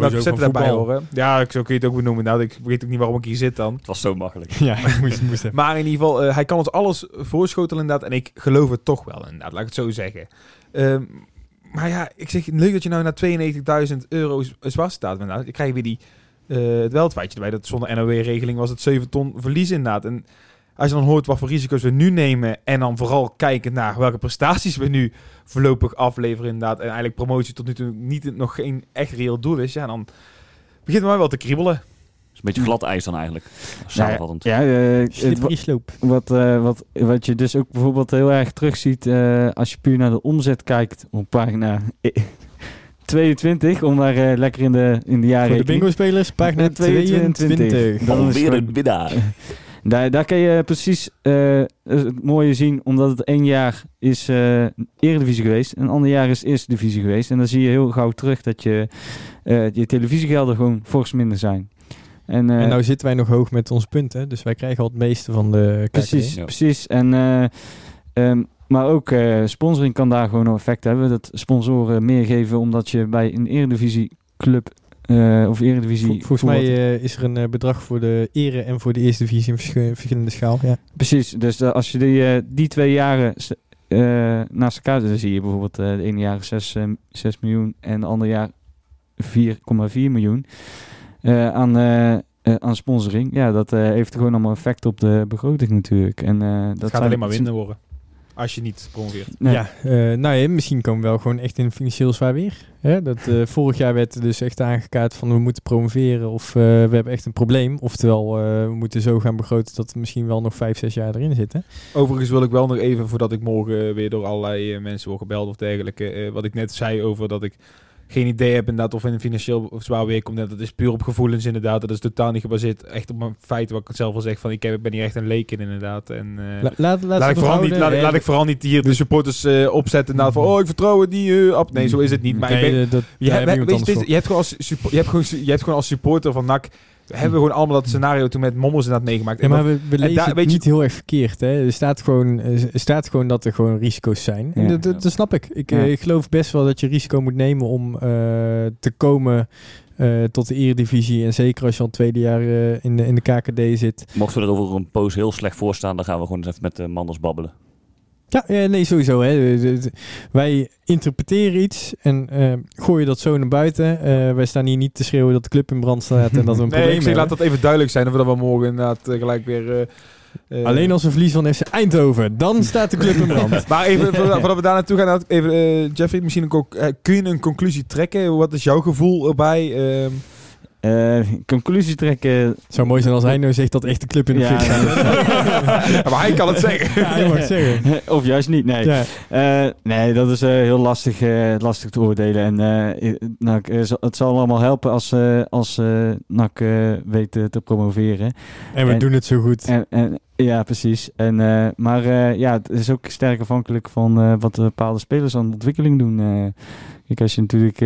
welke facetten daarbij voetbal. horen. Ja, zo kun je het ook benoemen. Nou, ik weet ook niet waarom ik hier zit dan. Het was zo makkelijk. [LAUGHS] ja, ik moest, moest. Maar in ieder geval, eh, hij kan ons alles voorschotelen inderdaad. En ik geloof het toch wel inderdaad, laat ik het zo zeggen. Ehm, maar ja, ik zeg, leuk dat je nou naar 92.000 euro zwart staat. Maar nou, dan krijg je weer die, eh, het wel het feitje erbij. Dat zonder NOW-regeling was het 7 ton verlies inderdaad. En als je dan hoort wat voor risico's we nu nemen... en dan vooral kijken naar welke prestaties we nu voorlopig afleveren inderdaad... en eigenlijk promotie tot nu toe niet, nog geen echt reëel doel is... ja, dan begint het mij wel te kriebelen. Het is een beetje glad ijs dan eigenlijk. ja, Samenvattend. ja, eh, het, Slippery slope. Wat, eh, wat, wat je dus ook bijvoorbeeld heel erg terugziet eh, als je puur naar de omzet kijkt op pagina [LAUGHS] eh, 22, om daar eh, lekker in de, in de jaren Voor de bingo-spelers, pagina [LAUGHS] 22. Dan Alweer gewoon- een winnaar. [LAUGHS] Daar, daar kan je precies eh, het mooie zien, omdat het één jaar is eh Eredivisie geweest, een ander jaar is Eerste Divisie geweest. En dan zie je heel gauw terug dat je, eh, je televisiegelden gewoon fors minder zijn. En, eh, En nou zitten wij nog hoog met ons punten, dus wij krijgen al het meeste van de Precies, KKD. Ja. precies. En, eh, ehm, maar ook eh, sponsoring kan daar gewoon een effect hebben. Dat sponsoren meer geven omdat je bij een eredivisie club eh, of eredivisie... Vol- volgens mij eh, is er een eh, bedrag voor de ere en voor de eerste divisie in verschi- verschillende schaal. Ja. Precies, dus als je die, eh, die twee jaren eh, naast elkaar zet, dan zie je bijvoorbeeld eh de ene jaar 6, eh, 6 miljoen en de andere jaar 4,4 miljoen eh, aan, aan sponsoring. Ja, dat eh, heeft gewoon allemaal effect op de begroting natuurlijk. En, eh, dat Het gaat zijn- alleen maar minder worden. Als je niet promoveert. Nee. Ja, eh, nou ja, misschien komen we wel gewoon echt in financieel zwaar weer. Hè? Dat, eh, [LAUGHS] vorig jaar werd er dus echt aangekaart van we moeten promoveren of eh, we hebben echt een probleem. Oftewel, eh, we moeten zo gaan begroten dat we misschien wel nog vijf, zes jaar erin zitten. Overigens wil ik wel nog even, voordat ik morgen weer door allerlei mensen word gebeld of dergelijke, eh, wat ik net zei over dat ik geen idee heb inderdaad of in een financieel zwaar weer komt. Dat is puur op gevoelens inderdaad. Dat is totaal niet gebaseerd echt op mijn feiten, wat ik zelf al zeg. Van ik heb- ben hier echt een leek in inderdaad. En, eh, La- laat, laat, Laat ik, vooral niet, laat, ik- laat ik vooral niet hier de supporters eh, opzetten inderdaad van oh ik vertrouw het niet op. Nee, zo is het niet. Maar ik ben, Nee, dat, je, hebt, je, gewoon als suppo- je hebt gewoon, je hebt gewoon als supporter van NAC hebben we gewoon allemaal dat scenario toen met Mommels inderdaad meegemaakt. Ja, maar we, we en lezen daar- het weet je- niet heel erg verkeerd. Hè? Er, staat gewoon, eh, er staat gewoon dat er gewoon risico's zijn. En Ja. dat, dat, dat snap ik. Ik, eh, Ja. ik geloof best wel dat je risico moet nemen om eh, te komen eh, tot de eredivisie. En zeker als je al het tweede jaar eh, in, de, in de KKD zit. Mochten we er over een poos heel slecht voor staan, dan gaan we gewoon eens even met de Manders babbelen. Ja, ja, nee, sowieso. Hè. Wij interpreteren iets en eh, gooien dat zo naar buiten. Eh, wij staan hier niet te schreeuwen dat de club in brand staat en dat we een [LAUGHS] nee, probleem ik zeg, laat dat even duidelijk zijn. Of we dat wel morgen inderdaad eh, gelijk weer... eh, eh, Alleen als we verliezen van FC Eindhoven, dan [LAUGHS] staat de club in brand. Maar even, [LAUGHS] voordat we daar naartoe gaan, even, eh, Jeffrey, misschien eh, kun je een conclusie trekken? Wat is jouw gevoel erbij? Eh, conclusie trekken. Zou mooi zijn als hij nou zegt dat echt de club in de Ja, fik [LAUGHS] ja, maar hij kan het zeggen. Ja, hij mag het zeggen. [LAUGHS] of juist niet, nee. Ja. Eh, nee, dat is eh, heel lastig, lastig te oordelen. En het zal allemaal helpen als, als NAC weet te promoveren. En we En- doen het zo goed. En, en, ja, precies. En, maar ja, het is ook sterk afhankelijk van wat bepaalde spelers aan de ontwikkeling doen. Kijk, als je natuurlijk...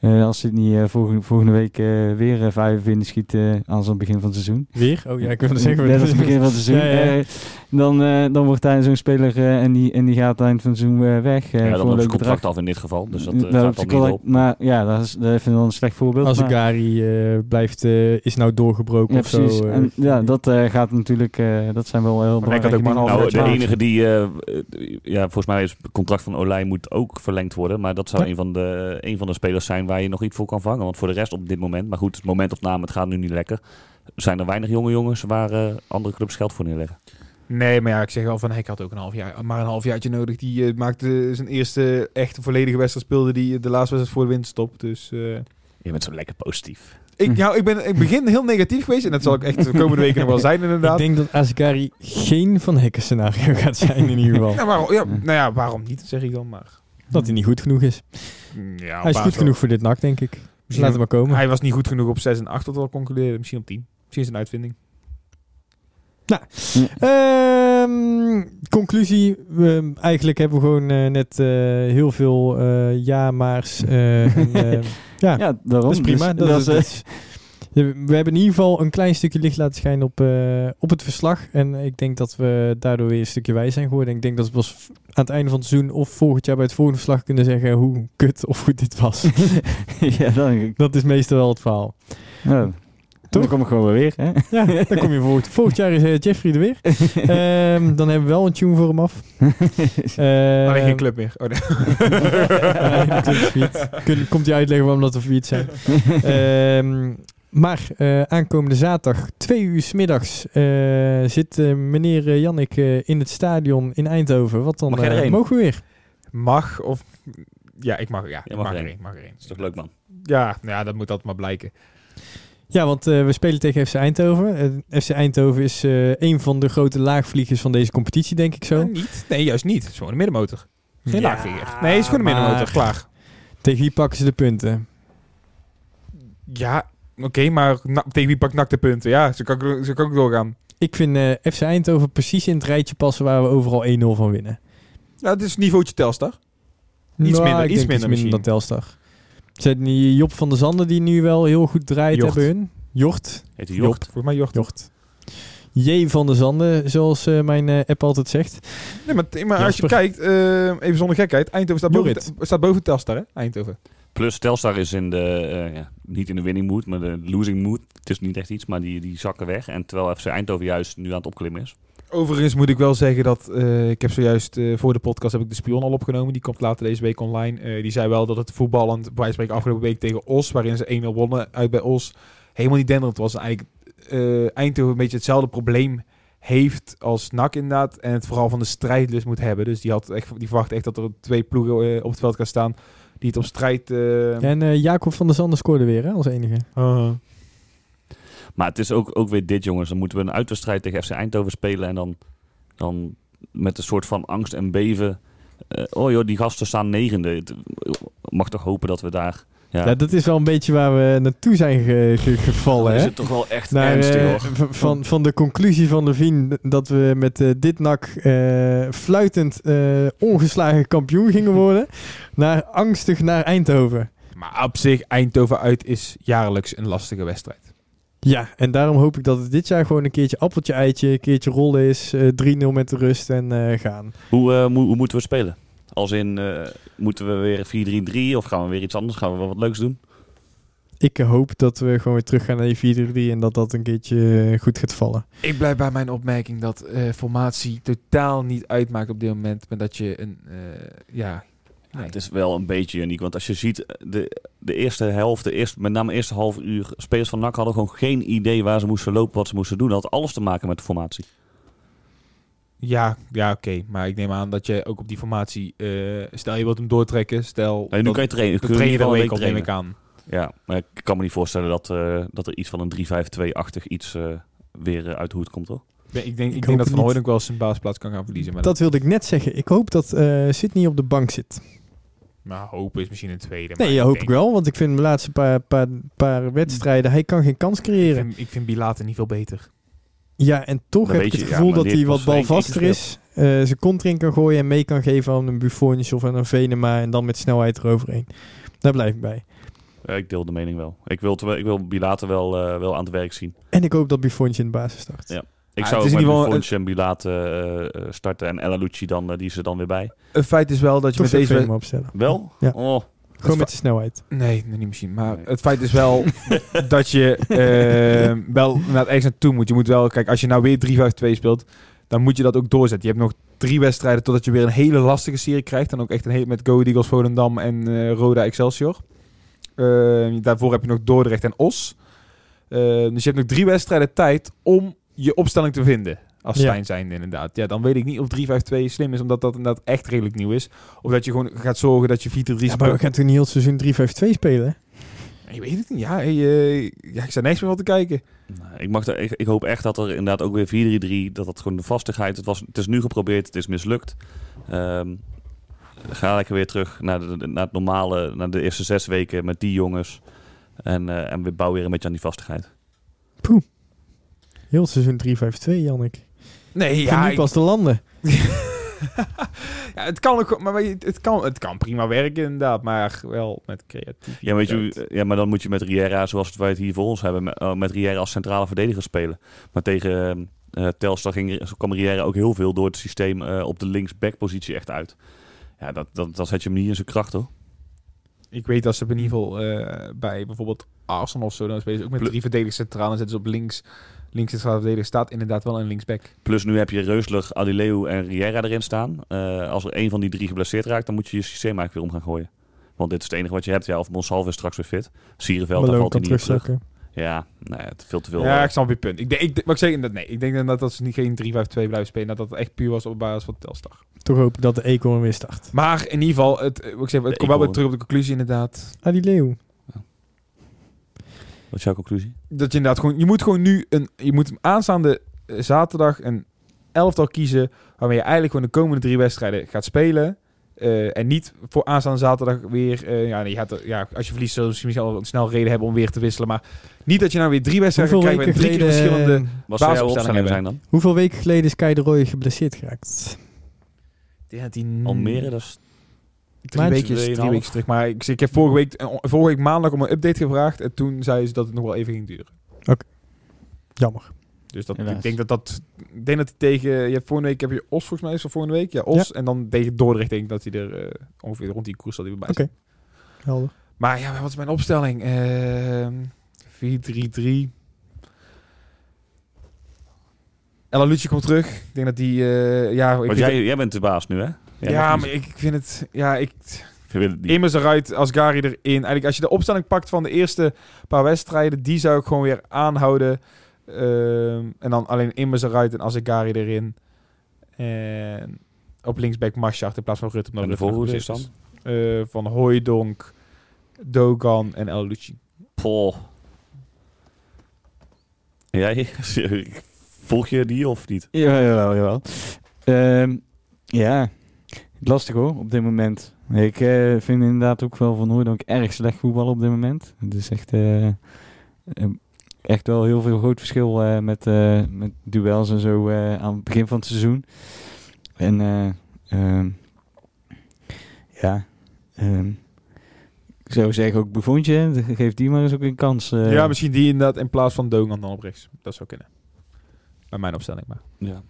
eh, als Sydney eh, volgende, volgende week eh, weer vijf binnen schiet aan zo'n begin van het seizoen. Weer? Oh ja, ik wil het zeggen. Net als het begin van het seizoen. Ja, ja. dan, eh, dan wordt hij zo'n speler eh, en, die, en die gaat aan het eind van het seizoen eh, weg. eh, ja, dan loopt het contract af in dit geval. Dus dat gaat dan het niet contract- op. Maar ja, dat is, dat vind ik dan een slecht voorbeeld. Als Gary eh, blijft, eh, is nou doorgebroken ja, of zo. precies. eh. en, ja, dat eh, gaat natuurlijk, eh, dat zijn wel heel Maar belangrijke dingen. Nou, de enige die, ja, volgens mij is het contract van Olij moet ook verlengd worden. Maar dat zou Ja. een, van de, een van de spelers zijn waar je nog iets voor kan vangen. Want voor de rest op dit moment, maar goed, het momentopname, het gaat nu niet lekker. Zijn er weinig jonge jongens waar eh, andere clubs geld voor neerleggen. Nee, maar ja, ik zeg al van, hij had ook een half jaar, maar een halfjaartje nodig. Die eh, maakte zijn eerste echte volledige wedstrijd, speelde die de laatste wedstrijd voor de winterstop. Dus eh, Je bent zo lekker positief. ik, nou, ik ben ik begin heel negatief geweest en dat zal ik echt de komende weken nog wel zijn ik inderdaad. denk dat Asgari geen van Hekken scenario gaat zijn in ieder geval. Ja, waarom, ja, nou ja, waarom niet, zeg ik dan maar. Dat hij niet goed genoeg is. Ja, Hij is goed genoeg voor dit nak, denk ik. Misschien Laat hem maar komen. Hij was niet goed genoeg op 6 en 8 tot al concluderen. Misschien op 10. Misschien is het een uitvinding. Ehm, conclusie. We, eigenlijk hebben we gewoon eh, net eh, heel veel eh ja, maars. eh, en, eh, [LAUGHS] ja, Ja, daarom. dat is prima. Dus, dat, is, eh, dat is- we hebben in ieder geval een klein stukje licht laten schijnen op, eh, op het verslag. En ik denk dat we daardoor weer een stukje wijs zijn geworden. En ik denk dat we pas aan het einde van het seizoen of volgend jaar bij het volgende verslag kunnen zeggen hoe kut of goed dit was. [LAUGHS] ja, dan, dat is meestal wel het verhaal. ja, Toch? dan kom ik gewoon weer weer. Hè? Ja, dan kom je volgend, [LAUGHS] volgend jaar is eh, Jeffrey er weer. Ehm, dan hebben we wel een tune voor hem af. [LAUGHS] Alleen Ehm, geen club meer. Oh, nee. Club. Kun- Komt hij uitleggen waarom dat we failliet zijn. Ehm, maar eh, aankomende zaterdag, twee uur s middags, eh, zit eh, meneer Jannik eh, in het stadion in Eindhoven. Wat dan Mag eh, mogen we weer? Mag of... Ja, ik mag, ja, ik mag mag erin. erin. Mag is toch leuk, man? Ja, nou ja, dat moet altijd maar blijken. Ja, want eh, we spelen tegen FC Eindhoven. FC Eindhoven is eh, een van de grote laagvliegers van deze competitie, denk ik zo. Eh, niet? Nee, juist niet. Het is gewoon een middenmotor. Geen Ja, laagvinger. Nee, het is gewoon een middenmotor. Klaar. Tegen wie pakken ze de punten? Ja, oké, maar na- tegen wie pakt NAC de punten? Ja, zo kan ik, zo kan ik doorgaan. Ik vind eh, FC Eindhoven precies in het rijtje passen waar we overal 1-0 van winnen. Ja, het is niveautje Telstar. Iets Nou, minder, iets minder dan Telstar. Zijn die Job van der Zanden die nu wel heel goed draait Jocht. hebben hun? Jocht. Heet hij Jocht. Jocht? Volgens mij Jocht. Jocht. J van der Zanden, zoals eh, mijn eh, app altijd zegt. Nee, maar, maar als je kijkt, eh, even zonder gekheid, Eindhoven staat boven, staat boven Telstar, hè? Eindhoven. Plus Telstar is in de, eh, ja, niet in de winning mood, maar de losing mood. Het is niet echt iets, maar die, die zakken weg. En terwijl FC Eindhoven juist nu aan het opklimmen is. Overigens moet ik wel zeggen dat eh, ik heb zojuist eh, voor de podcast heb ik de spion al opgenomen. Die komt later deze week online. Die zei wel dat het voetballend, bij spreken afgelopen week tegen Os, waarin ze 1-0 wonnen uit bij Os, helemaal niet denderend was. En eigenlijk Eindhoven een beetje hetzelfde probleem heeft als NAC inderdaad. En het vooral van de strijdlust moet hebben. Dus die, had echt, die verwacht echt dat er twee ploegen op het veld gaan staan. Die het op strijd... eh, En eh, Jacob van der Zanden scoorde weer hè, als enige. Maar het is ook, ook weer dit, jongens. Dan moeten we een uitwedstrijd tegen FC Eindhoven spelen. En dan, dan met een soort van angst en beven. eh, oh joh, die gasten staan negende. Het- mag toch hopen dat we daar... Ja, Ja. dat is wel een beetje waar we naartoe zijn ge- ge- gevallen. dan is Hè? het toch wel echt Naar, ernstig, eh, hoor. van, van de conclusie van de Vien dat we met eh, dit nak eh, fluitend eh, ongeslagen kampioen gingen [LAUGHS] worden, naar angstig naar Eindhoven. Maar op zich, Eindhoven uit is jaarlijks een lastige wedstrijd. Ja, en daarom hoop ik dat het dit jaar gewoon een keertje appeltje eitje, een keertje rollen is, eh 3-0 met de rust en eh, gaan. Hoe, eh, mo- hoe moeten we spelen? Als in, eh, moeten we weer 4-3-3 of gaan we weer iets anders? Gaan we wel wat leuks doen? Ik hoop dat we gewoon weer terug gaan naar die 4-3 en dat dat een keertje eh, goed gaat vallen. Ik blijf bij mijn opmerking dat eh, formatie totaal niet uitmaakt op dit moment. Maar dat je een... eh, ja, Ja, het is wel een beetje uniek, want als je ziet, de, de eerste helft, de eerste, met name de eerste half uur, spelers van NAC hadden gewoon geen idee waar ze moesten lopen, wat ze moesten doen. Dat had alles te maken met de formatie. Ja, ja oké. Maar ik neem aan dat je ook op die formatie... eh, stel je wilt hem doortrekken. Stel... Nee, nu dat- kan je trainen. dan Kun je train je er wel week op, neem trainen. ik aan. Ja, maar ik kan me niet voorstellen dat, eh, dat er iets van een 3-5-2-achtig iets eh, weer uit de hoed komt, hoor. Ik denk, ik denk, Ik ik denk dat Van. Hooydonk wel zijn baasplaats kan gaan verliezen. Maar, Dat wilde ik net zeggen. Ik hoop dat eh Sydney op de bank zit. maar hopen is misschien een tweede. Nee, maar ja, hoop denk- ik wel, want ik vind de laatste paar, paar, paar wedstrijden, hij kan geen kans Ik creëren. vind, ik vind Bilater niet veel beter. Ja, en toch heb ik het ja, gevoel dat hij wat balvaster is. eh zijn kont erin kan gooien en mee kan geven aan een Buffons of aan een Venema en dan met snelheid eroverheen. Daar blijf ik bij. Ik deel de mening wel. Ik wil, ik wil Bilater wel, eh, wel aan het werk zien. En ik hoop dat Buffons in de basis start. Ja. Ik Ah, zou het is in met Buffons en Bilater eh, eh, starten en Ella Lucci dan, die ze dan weer bij. Een feit is wel dat je Toch met deze... Wel? Ja. Oh, Gewoon met de snelheid. Nee, niet misschien. Maar Nee. het feit is wel [LAUGHS] dat je eh, wel naar ergens naartoe moet. Je moet wel, kijk, als je nou weer 3-5-2 speelt, dan moet je dat ook doorzetten. Je hebt nog drie wedstrijden totdat je weer een hele lastige serie krijgt. Dan ook echt een hele met Go Eagles, Volendam en eh, Roda Excelsior. Eh, daarvoor heb je nog Dordrecht en Os. Eh, dus je hebt nog drie wedstrijden tijd om je opstelling te vinden. Als Ja. Stijn zijn inderdaad. Ja, dan weet ik niet of 3-5-2 slim is, omdat dat inderdaad echt redelijk nieuw is. Of dat je gewoon gaat zorgen dat je 4-3 Ja, maar we gaan toch niet heel seizoen 3-5-2 spelen? je weet het niet. Ja, hey, eh, ja ik sta niks meer van te kijken. Nee, Ik, mag er, ik, ik hoop echt dat er inderdaad ook weer 4-3-3, dat dat gewoon de vastigheid, het, was, het is nu geprobeerd, het is mislukt. Ehm, ga lekker weer terug naar, de, naar het normale, naar de eerste zes weken met die jongens. En, eh, en we bouwen weer een beetje aan die vastigheid. Heel het seizoen 3-5-2, Jannik. Nee, Ja, nu pas de landen. [LAUGHS] ja, het kan ook, maar weet je, het kan, het kan prima werken inderdaad, maar wel met creatief. Ja, weet je, ja, maar dan moet je met Riera, zoals wij het hier voor ons hebben, met, eh, met Riera als centrale verdediger spelen. Maar tegen eh Telstar ging, kwam Riera ook heel veel door het systeem eh, op de linksback-positie echt uit. Ja, dat, dat, dat zet je hem niet in zijn kracht, hoor. Ik weet dat ze in ieder geval eh, bij bijvoorbeeld Arsenal of zo, dan spelen ze ook met drie verdedigers centraal en zetten ze op links. Links centrale verdediger staat inderdaad wel een linksback. Plus nu heb je Reusler, Adileu en Riera erin staan. Eh, als er een van die drie geblesseerd raakt, dan moet je je systeem eigenlijk weer om gaan gooien. Want dit is het enige wat je hebt. Ja, of Monsalve is straks weer fit. Sierenveld, daar valt hij niet op terug. Ja, nou het veel te veel. ja, eh, ik snap je punt. Ik denk, ik, maar ik zeg dat nee, ik denk dat dat ze niet geen 3-5-2 blijven spelen, dat dat echt puur was op basis van Telstar. Toch hoop ik dat de Eekhoorn weer start. Maar in ieder geval, het, eh, ik zeg, het komt wel weer terug op de conclusie inderdaad. Die leeuw. Wat is jouw conclusie? dat je inderdaad gewoon, je moet gewoon nu een, je moet aanstaande eh, zaterdag een elftal kiezen waarmee je eigenlijk gewoon de komende drie wedstrijden gaat spelen. Eh, en niet voor aanstaande zaterdag weer, eh, ja, nee, je gaat er- ja, als je verliest zul je misschien wel een snel reden hebben om weer te wisselen. Maar niet dat je nou weer drie wedstrijden weken, met drie keer geleden, verschillende... Basisopstellingen opstellingen zijn dan? hoeveel weken geleden is Kai de Roy geblesseerd geraakt? Ja, die, Almere, dat is... Drie weken, drie weken terug. Maar ik, ik heb vorige week, eh, vorige week maandag om een update gevraagd. En toen zei ze dat het nog wel even ging duren. Jammer. Dus dat, Helaas. ik denk dat dat... Ik denk dat hij tegen... Je hebt vorige week heb je Os volgens mij is dat volgende week. Ja, Os. En dan tegen Dordrecht denk ik dat hij er eh, ongeveer rond die koers zal bij Oké. Helder. Maar ja, wat is mijn opstelling? Ehm 4-3-3. Ella Lucci komt terug. Ik denk dat die... eh, ja, ik Want jij, jij bent de baas nu, hè? Ja, maar ik vind het... Ja, ik... Ik wil het niet. Immers eruit, Asgari erin. Eigenlijk als je de opstelling pakt van de eerste paar wedstrijden, die zou ik gewoon weer aanhouden. Ehm, en dan alleen Immers eruit en Azegari erin. En op linksback Maschart in plaats van Rutte. En de voorhoede is dan? is. Eh, van Hooijdonk, Dogan en El Lucci. Poh. Jij? [LAUGHS] Volg je die of niet? Ja, jawel, jawel. Ehm, ja, lastig hoor, op dit moment. Ik eh, vind inderdaad ook wel van Hooydonk erg slecht voetbal op dit moment. Het is echt, eh, eh, echt wel heel veel groot verschil eh, met, eh, met duels en zo eh, aan het begin van het seizoen. En eh, ehm, ja, ehm, ik zou zeggen ook Buffontje, geef die maar eens ook een kans. eh. ja, misschien die inderdaad in plaats van Dogan dan op rechts. Dat zou kunnen. Bij mijn opstelling maar. Ja.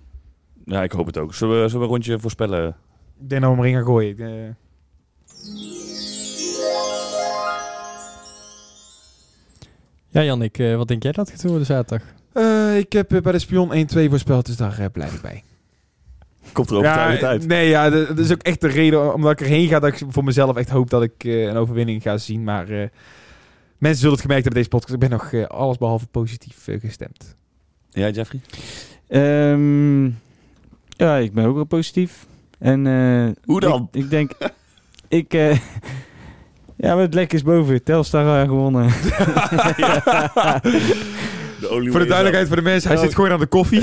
Ja, ik hoop het ook. Zullen we, zullen we een rondje voorspellen? Ik denk dat we hem erin gaan gooien. Ik, eh, Ja, Jannik, eh, wat denk jij dat gaat worden zaterdag? eh, ik heb eh, bij de Spion 1-2 voorspeld, dus daar eh, blijf ik bij. [LAUGHS] Komt er overtuigend uit. Nee, ja, dat dat is ook echt de reden omdat ik erheen ga dat ik voor mezelf echt hoop dat ik eh, een overwinning ga zien. Maar eh, mensen zullen het gemerkt hebben deze podcast. Ik ben nog eh, allesbehalve positief eh, gestemd. Ja, Jeffrey? Ehm, ja, ik ben ook wel positief. En, eh, Hoe dan? Ik, ik denk... [LAUGHS] ik, eh, [LAUGHS] ja, met lek is boven. Telstar gewonnen. [LAUGHS] Voor de duidelijkheid voor de mensen, hij Oh. zit gewoon aan de koffie.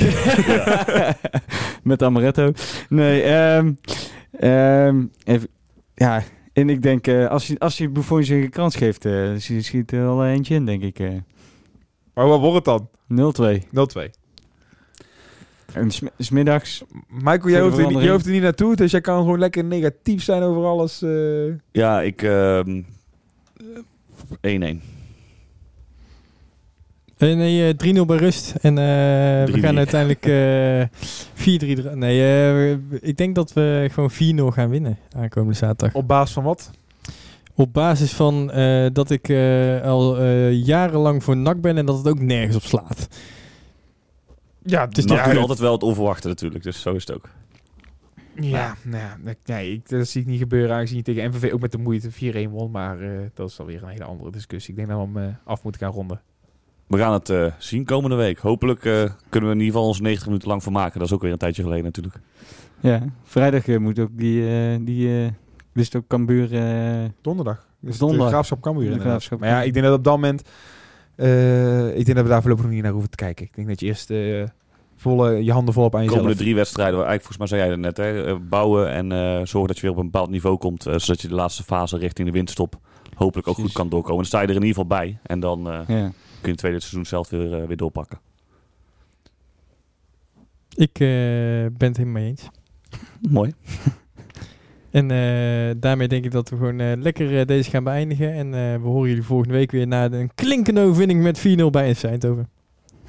met amaretto. Nee, ehm ehm, even, ja, en ik denk, eh, als je, als je Buffonje een kans geeft, eh schiet er wel eentje in, denk ik. eh maar wat wordt het dan? 0-2. 0-2. En sm- smiddags, Michael, jij hoeft, er niet, jij hoeft er niet naartoe, dus jij kan gewoon lekker negatief zijn over alles. eh. Ja, ik... ehm, 1-1. Eh, nee, eh, 3-0 bij rust. En eh, we 3-3. gaan uiteindelijk eh [LAUGHS] 4-3. dra- Nee, eh, ik denk dat we gewoon 4-0 gaan winnen aankomende zaterdag. op basis van wat? Op basis van eh, dat ik eh, al eh, jarenlang voor NAC ben en dat het ook nergens op slaat. Ja, Dus Dus ja, doet het- altijd wel het onverwachte natuurlijk, dus zo is het ook. Ja, nou ja, nee, nee, ik, dat zie ik niet gebeuren. Aangezien je tegen MVV ook met de moeite 4-1 won. Maar eh, dat is alweer een hele andere discussie. Ik denk dat we hem eh, af moeten gaan ronden. We gaan het eh, zien komende week. Hopelijk eh, kunnen we in ieder geval ons 90 minuten lang vermaken. Dat is ook weer een tijdje geleden natuurlijk. ja, vrijdag moet ook die, eh die eh wist ook Cambuur... eh, Donderdag. Dus Donderdag. de Graafschap Cambuur De inderdaad. Graafschap Maar ja, ik denk dat op dat moment... eh, ik denk dat we daar voorlopig nog niet naar hoeven te kijken. Ik denk dat je eerst eh, volle, je handen volop aan De jezelf... komende drie wedstrijden, eigenlijk volgens mij zei jij het net, hè, eh, bouwen en eh, zorgen dat je weer op een bepaald niveau komt. zodat je de laatste fase richting de winterstop hopelijk ook goed kan doorkomen. Dan sta je er in ieder geval bij. En dan eh, kun je het tweede seizoen zelf weer, weer doorpakken. Ik eh, ben het helemaal mee eens. Mooi. [LAUGHS] En eh, daarmee denk ik dat we gewoon eh, lekker eh, deze gaan beëindigen. En we horen jullie volgende week weer na een klinkende overwinning met 4-0 bij FC Eindhoven.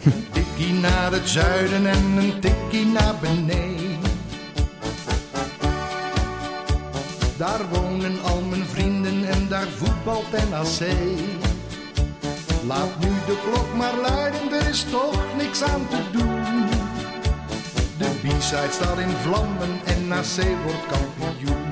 Een tikkie naar het zuiden en een tikkie naar beneden. Daar wonen al mijn vrienden en daar voetbalt NAC. Laat nu de klok maar luiden, er is toch niks aan te doen. De B-side staat in vlammen en NAC wordt kampioen.